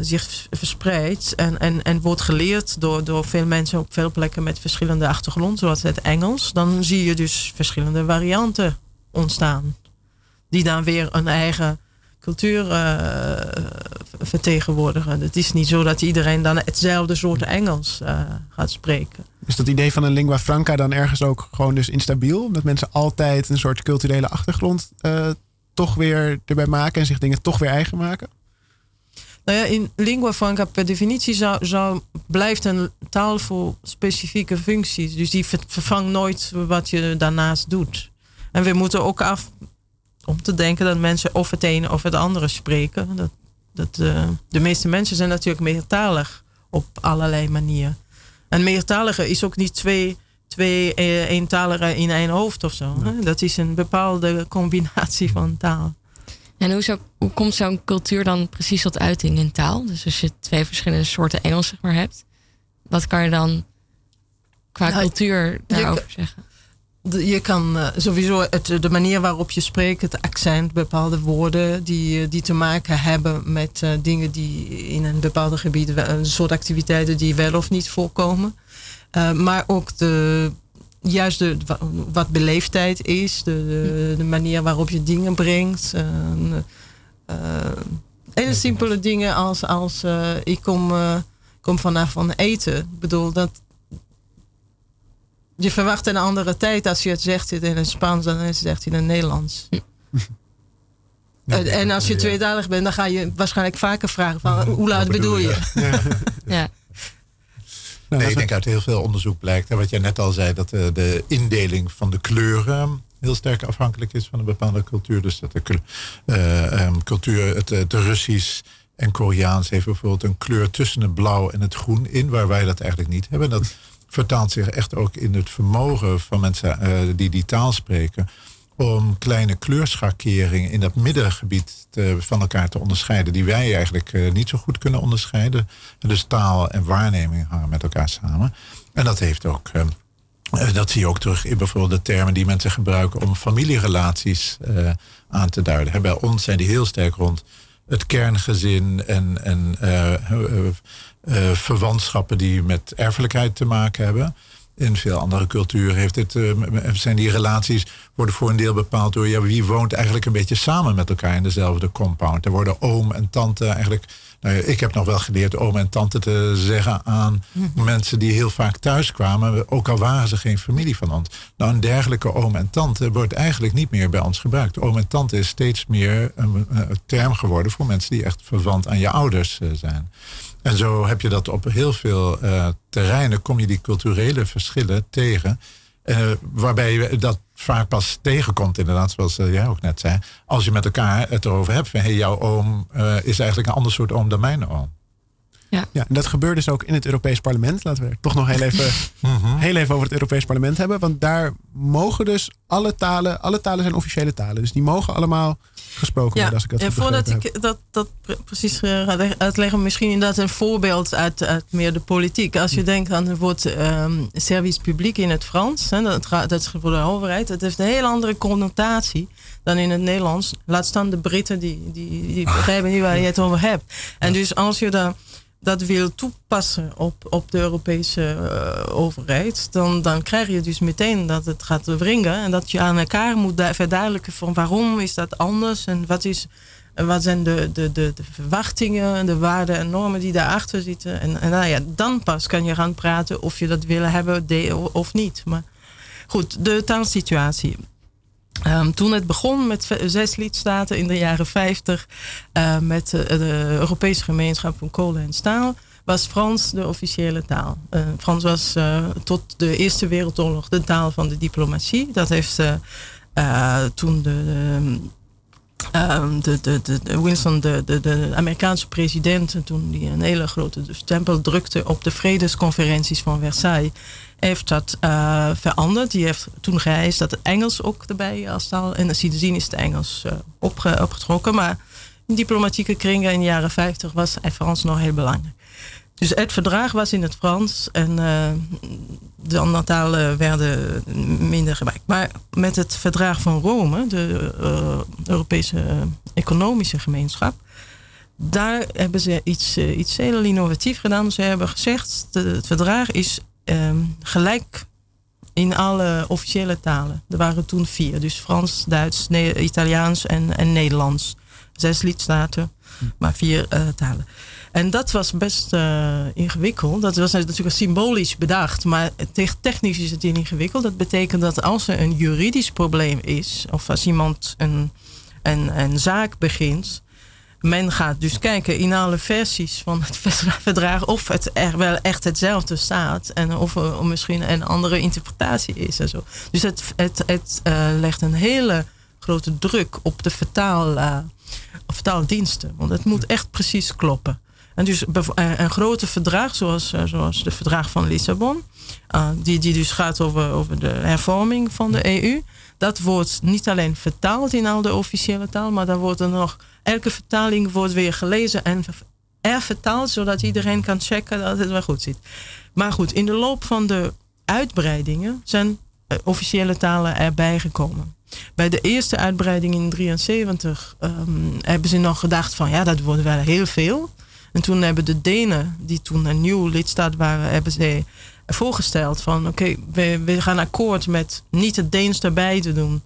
S2: zich verspreidt en, en, en wordt geleerd door, door veel mensen op veel plekken met verschillende achtergrond, zoals het Engels, dan zie je dus verschillende varianten ontstaan. Die dan weer een eigen cultuur uh, vertegenwoordigen. Het is niet zo dat iedereen dan hetzelfde soort Engels uh, gaat spreken.
S1: Is dat idee van een lingua franca dan ergens ook gewoon dus instabiel? Dat mensen altijd een soort culturele achtergrond toch weer erbij maken en zich dingen toch weer eigen maken?
S2: Nou ja, in lingua franca per definitie zou, zou, blijft een taal voor specifieke functies. Dus die vervangt nooit wat je daarnaast doet. En we moeten ook af om te denken dat mensen of het ene of het andere spreken. Dat, dat, uh, de meeste mensen zijn natuurlijk meertalig op allerlei manieren. En meertalige is ook niet twee, twee uh, eentaligen in één hoofd of zo. Hè? Dat is een bepaalde combinatie van taal.
S3: En hoe, zou, hoe komt zo'n cultuur dan precies tot uiting in taal? Dus als je twee verschillende soorten Engels zeg maar, hebt, wat kan je dan qua nou, cultuur daarover zeggen?
S2: Je kan uh, sowieso het, de manier waarop je spreekt, het accent, bepaalde woorden die, die te maken hebben met uh, dingen die in een bepaalde gebied, een soort activiteiten die wel of niet voorkomen. Uh, maar ook de, juist de, wat beleefdheid is, de, de, de manier waarop je dingen brengt. hele simpele dingen als, als ik kom, kom vanaf van eten. Ik bedoel, dat, je verwacht een andere tijd als je het zegt in het Spaans dan het zegt in het Nederlands. en als je tweetalig bent, dan ga je waarschijnlijk vaker vragen van hoe laat bedoel je?
S4: Ja. ja. Nou, nee, ik denk uit heel veel onderzoek blijkt, wat jij net al zei, dat de, de indeling van de kleuren heel sterk afhankelijk is van een bepaalde cultuur. Dus dat de uh, cultuur, het, het Russisch en Koreaans heeft bijvoorbeeld een kleur tussen het blauw en het groen in, waar wij dat eigenlijk niet hebben. Dat vertaalt zich echt ook in het vermogen van mensen uh, die die taal spreken. Om kleine kleurschakeringen in dat middengebied te, van elkaar te onderscheiden. Die wij eigenlijk uh, niet zo goed kunnen onderscheiden. dus taal en waarneming hangen met elkaar samen. En dat heeft ook. Uh, dat zie je ook terug in bijvoorbeeld de termen die mensen gebruiken om familierelaties aan te duiden. Bij ons zijn die heel sterk rond het kerngezin en, en verwantschappen die met erfelijkheid te maken hebben. In veel andere culturen heeft het, uh, zijn die relaties worden voor een deel bepaald door ja, wie woont eigenlijk een beetje samen met elkaar in dezelfde compound. Er worden oom en tante eigenlijk. Nou, ik heb nog wel geleerd oom en tante te zeggen aan mhm. mensen die heel vaak thuis kwamen, ook al waren ze geen familie van ons. Nou, een dergelijke oom en tante wordt eigenlijk niet meer bij ons gebruikt. Oom en tante is steeds meer een, een term geworden voor mensen die echt verwant aan je ouders zijn. En zo heb je dat op heel veel uh, terreinen, kom je die culturele verschillen tegen. Uh, waarbij je dat vaak pas tegenkomt, inderdaad, zoals uh, jij ook net zei. Als je met elkaar het erover hebt van hey, jouw oom is eigenlijk een ander soort oom dan mijn oom.
S1: Ja. ja, en dat gebeurt dus ook in het Europees Parlement. Laten we toch nog heel even, mhm. heel even over het Europees Parlement hebben. Want daar mogen dus alle talen, alle talen zijn officiële talen. Dus die mogen allemaal gesproken worden. Als ik dat
S2: en voordat ik dat, dat precies ga uitleggen, misschien inderdaad een voorbeeld uit, uit meer de politiek. Als je denkt aan het woord um, service publiek in het Frans, hè, dat, dat is voor de overheid, dat heeft een heel andere connotatie dan in het Nederlands. Laat staan de Britten, die, die, die begrijpen niet waar je het over hebt. En dus als je daar dat wil toepassen op, op de Europese uh, overheid, dan, dan krijg je dus meteen dat het gaat wringen en dat je aan elkaar moet verduidelijken van waarom is dat anders en wat, is, wat zijn de, de, de, de verwachtingen en de waarden en normen die daarachter zitten. En, en nou ja, dan pas kan je gaan praten of je dat willen hebben of niet. Maar goed, de taalsituatie. Um, toen het begon met zes lidstaten in de jaren 50 uh, met de, de, Europese gemeenschap van kolen en staal, was Frans de officiële taal. Uh, Frans was tot de Eerste Wereldoorlog de taal van de diplomatie. Dat heeft toen de, um, de, de, de, Winston, de Amerikaanse president, toen die een hele grote stempel drukte op de vredesconferenties van Versailles heeft dat uh, veranderd. Die heeft toen geëist dat het Engels ook erbij als taal. En sindsdien is het Engels uh, opge, opgetrokken. Maar in diplomatieke kringen in de jaren 50 was Frans nog heel belangrijk. Dus het verdrag was in het Frans en uh, de andere talen werden minder gebruikt. Maar met het verdrag van Rome, de Europese Economische Gemeenschap, daar hebben ze iets, iets heel innovatief gedaan. Ze hebben gezegd, het verdrag is um, gelijk in alle officiële talen. Er waren toen vier, dus Frans, Duits, ne Italiaans en, en Nederlands. Zes lidstaten, maar vier uh, talen. En dat was best uh, ingewikkeld. Dat was natuurlijk symbolisch bedacht, maar technisch is het ingewikkeld. Dat betekent dat als er een juridisch probleem is, of als iemand een, een, een zaak begint, men gaat dus kijken in alle versies van het verdrag of het er wel echt hetzelfde staat en of er misschien een andere interpretatie is en zo. Dus het, het, het uh, legt een hele grote druk op de vertaal, uh, vertaaldiensten, want het moet echt precies kloppen. En dus eh, een grote verdrag, zoals, zoals de verdrag van Lissabon, die, die dus gaat over, over de hervorming van de EU, dat wordt niet alleen vertaald in al de officiële taal, maar dan wordt nog elke vertaling wordt weer gelezen en er vertaald, zodat iedereen kan checken dat het wel goed zit. Maar goed, in de loop van de uitbreidingen zijn officiële talen erbij gekomen. Bij de eerste uitbreiding in 1973 hebben ze nog gedacht van ja, dat worden wel heel veel. En toen hebben de Denen, die toen een nieuw lidstaat waren, hebben ze voorgesteld van oké, we, we gaan akkoord met niet het Deens erbij te doen.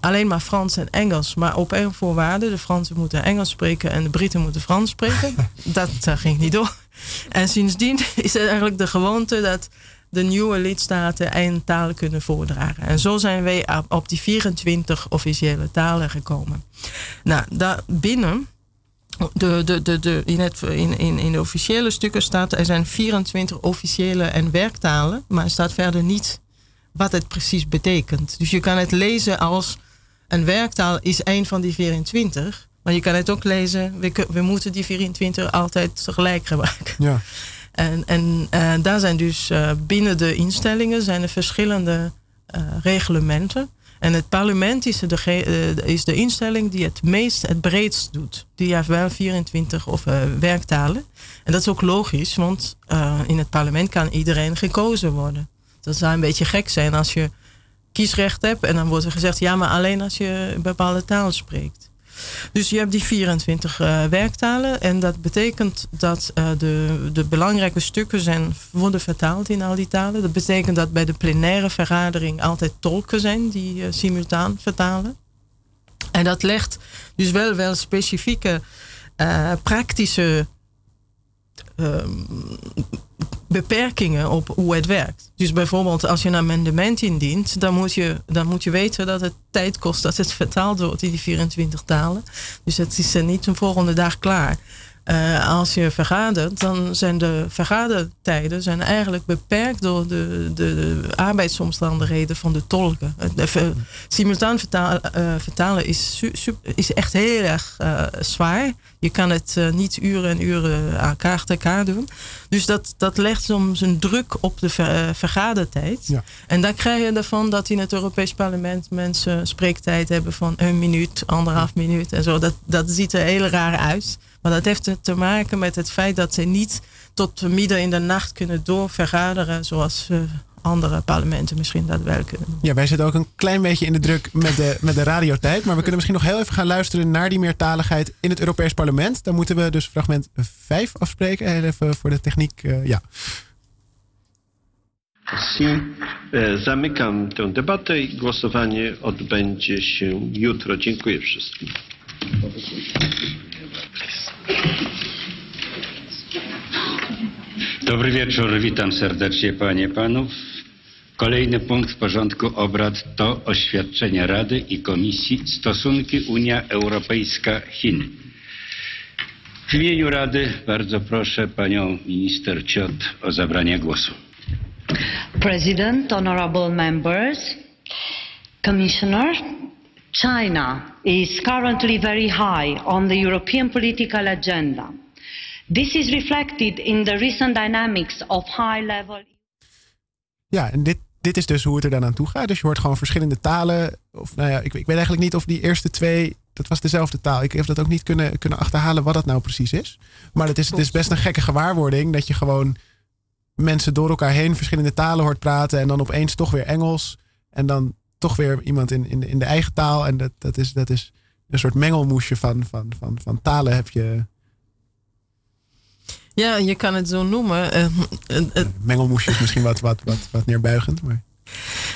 S2: Alleen maar Frans en Engels, maar op één voorwaarde. De Fransen moeten Engels spreken en de Britten moeten Frans spreken. dat uh, ging niet door. En sindsdien is het eigenlijk de gewoonte dat de nieuwe lidstaten één taal kunnen voordragen. En zo zijn wij op die 24 officiële talen gekomen. Nou, daar binnen de, de, de, de, in, het, in, in, in de officiële stukken staat er zijn 24 officiële en werktalen, maar er staat verder niet wat het precies betekent. Dus je kan het lezen als een werktaal is een van die 24, maar je kan het ook lezen, we, we moeten die 24 altijd tegelijk gebruiken. Ja. En, en uh, daar zijn dus uh, binnen de instellingen zijn er verschillende uh, reglementen. En het parlement is de, uh, is de instelling die het meest, het breedst doet. Die heeft wel 24 of, uh, werktalen. En dat is ook logisch, want uh, in het parlement kan iedereen gekozen worden. Dat zou een beetje gek zijn als je kiesrecht hebt en dan wordt er gezegd: ja, maar alleen als je een bepaalde taal spreekt. Dus je hebt die 24 uh, werktalen. En dat betekent dat uh, de, de belangrijke stukken zijn, worden vertaald in al die talen. Dat betekent dat bij de plenaire vergadering altijd tolken zijn die uh, simultaan vertalen. En dat legt dus wel, wel specifieke praktische ehm, beperkingen op hoe het werkt. Dus bijvoorbeeld als je een amendement indient, dan moet je, dan moet je weten dat het tijd kost dat het vertaald wordt in die 24 talen. Dus het is niet een volgende dag klaar. Uh, als je vergadert, dan zijn de vergadertijden zijn eigenlijk beperkt door de, de, de arbeidsomstandigheden van de tolken. De, simultaan vertalen, uh, vertalen is, su, su, is echt heel erg uh, zwaar. Je kan het niet uren en uren aan elkaar, elkaar doen. Dus dat, dat legt soms een druk op de ver, vergadertijd. Ja. En dan krijg je ervan dat in het Europees Parlement mensen spreektijd hebben van een minuut, anderhalf minuut en zo. Dat, dat ziet er heel raar uit. Maar dat heeft te maken met het feit dat ze niet tot midden in de nacht kunnen doorvergaderen zoals uh, andere parlementen misschien dat wel kunnen.
S1: Ja, wij zitten ook een klein beetje in de druk met de, met de radiotijd. Maar we kunnen misschien nog heel even gaan luisteren naar die meertaligheid in het Europees Parlement. Dan moeten we dus fragment 5 afspreken. Even voor de techniek. Uh, ja.
S5: Si, zamykam tę debatę i głosowanie odbędzie się jutro. Dziękuję wszystkim.
S6: Dobry wieczór, witam serdecznie Panie Panów. Kolejny punkt porządku obrad to oświadczenie Rady i Komisji Stosunki Unia Europejska-Chiny. W imieniu Rady bardzo proszę Panią Minister Ciot o zabranie głosu.
S7: President, honorable members, Commissioner, China is currently very high on the European political agenda. This is reflected in the recent dynamics of high-level.
S1: Ja, en dit, dit is dus hoe het er dan aan toe gaat. Dus je hoort gewoon verschillende talen. Of nou ja, ik, ik weet eigenlijk niet of die eerste twee. Dat was dezelfde taal. Ik heb dat ook niet kunnen, kunnen achterhalen wat dat nou precies is. Maar het is, het is best een gekke gewaarwording dat je gewoon mensen door elkaar heen verschillende talen hoort praten. En dan opeens toch weer Engels. En dan toch weer iemand in, in, de, in de eigen taal. En dat, dat, is, dat is een soort mengelmoesje van, van, van, van talen heb je.
S2: Ja, je kan het zo noemen. Uh,
S1: uh, mengelmoesje is misschien wat, wat, wat, wat neerbuigend. Maar...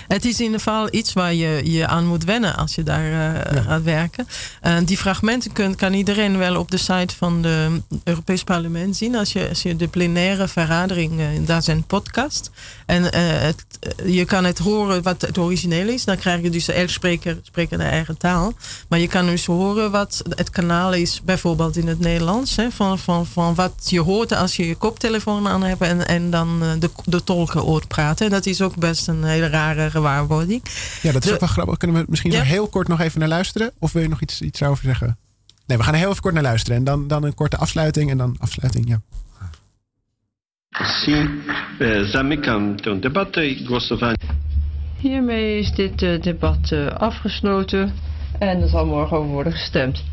S2: Het is in ieder geval iets waar je je aan moet wennen als je daar uh, ja. gaat werken. Uh, die fragmenten kun, kan iedereen wel op de site van het Europees Parlement zien. Als je, als je de plenaire vergadering, uh, daar zijn podcast. En het, je kan het horen wat het origineel is. Dan krijg je dus elk spreker spreken de eigen taal. Maar je kan dus horen wat het kanaal is, bijvoorbeeld in het Nederlands. Hè, van, van, van wat je hoort als je je koptelefoon aan hebt en, en dan de, de tolken hoort praten. Dat is ook best een hele rare gewaarwording.
S1: Ja, dat is de, ook wel grappig. Kunnen we misschien ja? heel kort nog even naar luisteren? Of wil je nog iets, iets over zeggen? Nee, we gaan er heel even kort naar luisteren. En dan, dan een korte afsluiting en dan afsluiting, ja.
S5: Si, zamykam tę debatę i głosowanie.
S8: Hiermee is dit uh, debat uh, afgesloten en er zal morgen over worden gestemd.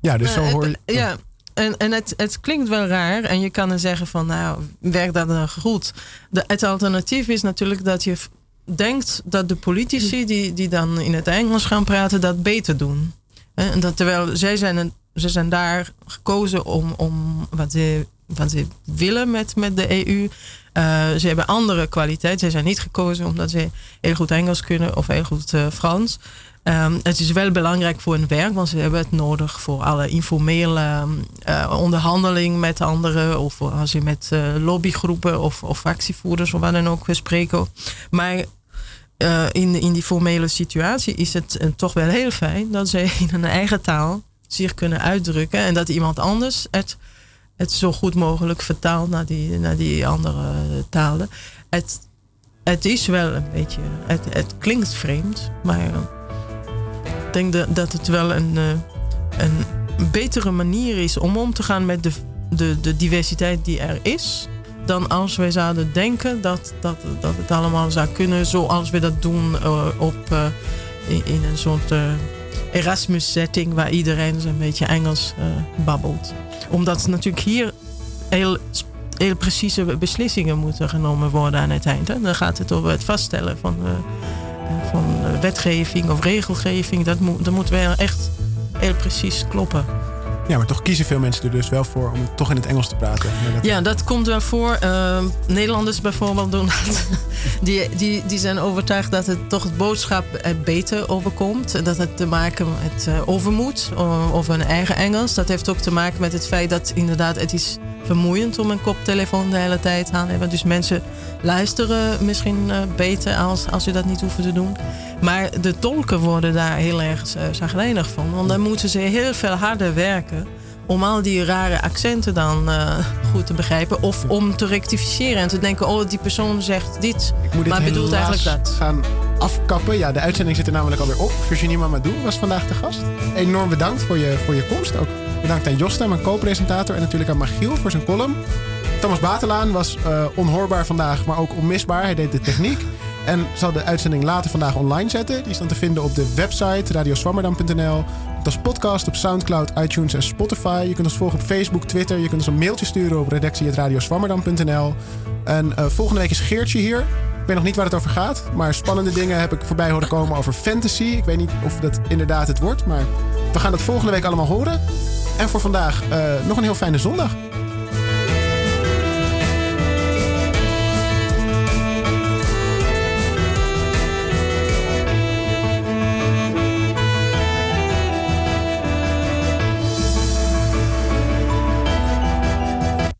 S1: Ja, dus zo hoor je...
S2: Ja, en, en het, het klinkt wel raar. En je kan dan zeggen van, nou, werkt dat dan goed? De, het alternatief is natuurlijk dat je denkt dat de politici die, die dan in het Engels gaan praten, dat beter doen. En dat terwijl zij zijn, ze zijn daar gekozen om, om wat, ze, wat ze willen met, met de EU. Uh, ze hebben andere kwaliteit. Zij zijn niet gekozen omdat ze heel goed Engels kunnen of heel goed uh, Frans. Um, het is wel belangrijk voor hun werk, want ze hebben het nodig voor alle informele uh, onderhandeling met anderen. Of als je met lobbygroepen of, of fractievoerders of wat dan ook spreken. Maar uh, in, in die formele situatie is het toch wel heel fijn dat ze in hun eigen taal zich kunnen uitdrukken. En dat iemand anders het, het zo goed mogelijk vertaalt naar die, naar die andere talen. Het, het is wel een beetje, het, het klinkt vreemd, maar denk dat, het wel een, een betere manier is om om te gaan met de, de, de diversiteit die er is dan als wij zouden denken dat, dat, dat het allemaal zou kunnen zoals we dat doen uh, op, uh, in, een soort Erasmus-setting waar iedereen zo'n beetje Engels babbelt. Omdat natuurlijk hier heel, precieze beslissingen moeten genomen worden aan het eind. Dan gaat het over het vaststellen van, van wetgeving of regelgeving. Dat, moet, dat moet wel echt heel precies kloppen.
S1: Ja, maar toch kiezen veel mensen er dus wel voor om toch in het Engels te praten.
S2: Ja, dat komt wel voor. Uh, Nederlanders bijvoorbeeld doen dat. die, die, die zijn overtuigd dat het toch het boodschap beter overkomt. Dat het te maken met uh, overmoed of een eigen Engels. Dat heeft ook te maken met het feit dat inderdaad het is vermoeiend om een koptelefoon de hele tijd aan te hebben. Dus mensen luisteren misschien uh, beter als, als je dat niet hoeven te doen. Maar de tolken worden daar heel erg uh, van. Want dan moeten ze heel veel harder werken om al die rare accenten dan uh, goed te begrijpen. Of om te rectificeren en te denken, oh die persoon zegt dit,
S1: dit
S2: maar bedoelt eigenlijk dat.
S1: gaan afkappen. Ja, de uitzending zit er namelijk alweer op. Virginie Mamadou was vandaag de gast. Enorm bedankt voor je, voor je komst. Ook bedankt aan Josta, mijn co-presentator. En natuurlijk aan Magiel voor zijn column. Thomas Batelaan was uh, onhoorbaar vandaag, maar ook onmisbaar. Hij deed de techniek. En zal de uitzending later vandaag online zetten. Die is dan te vinden op de website radioswammerdam.nl. Als podcast op Soundcloud, iTunes en Spotify. Je kunt ons volgen op Facebook, Twitter. Je kunt ons een mailtje sturen op redactie.radioswammerdam.nl. En uh, volgende week is Geertje hier. Ik weet nog niet waar het over gaat. Maar spannende dingen heb ik voorbij horen komen over fantasy. Ik weet niet of dat inderdaad het wordt. Maar we gaan dat volgende week allemaal horen. En voor vandaag uh, nog een heel fijne zondag.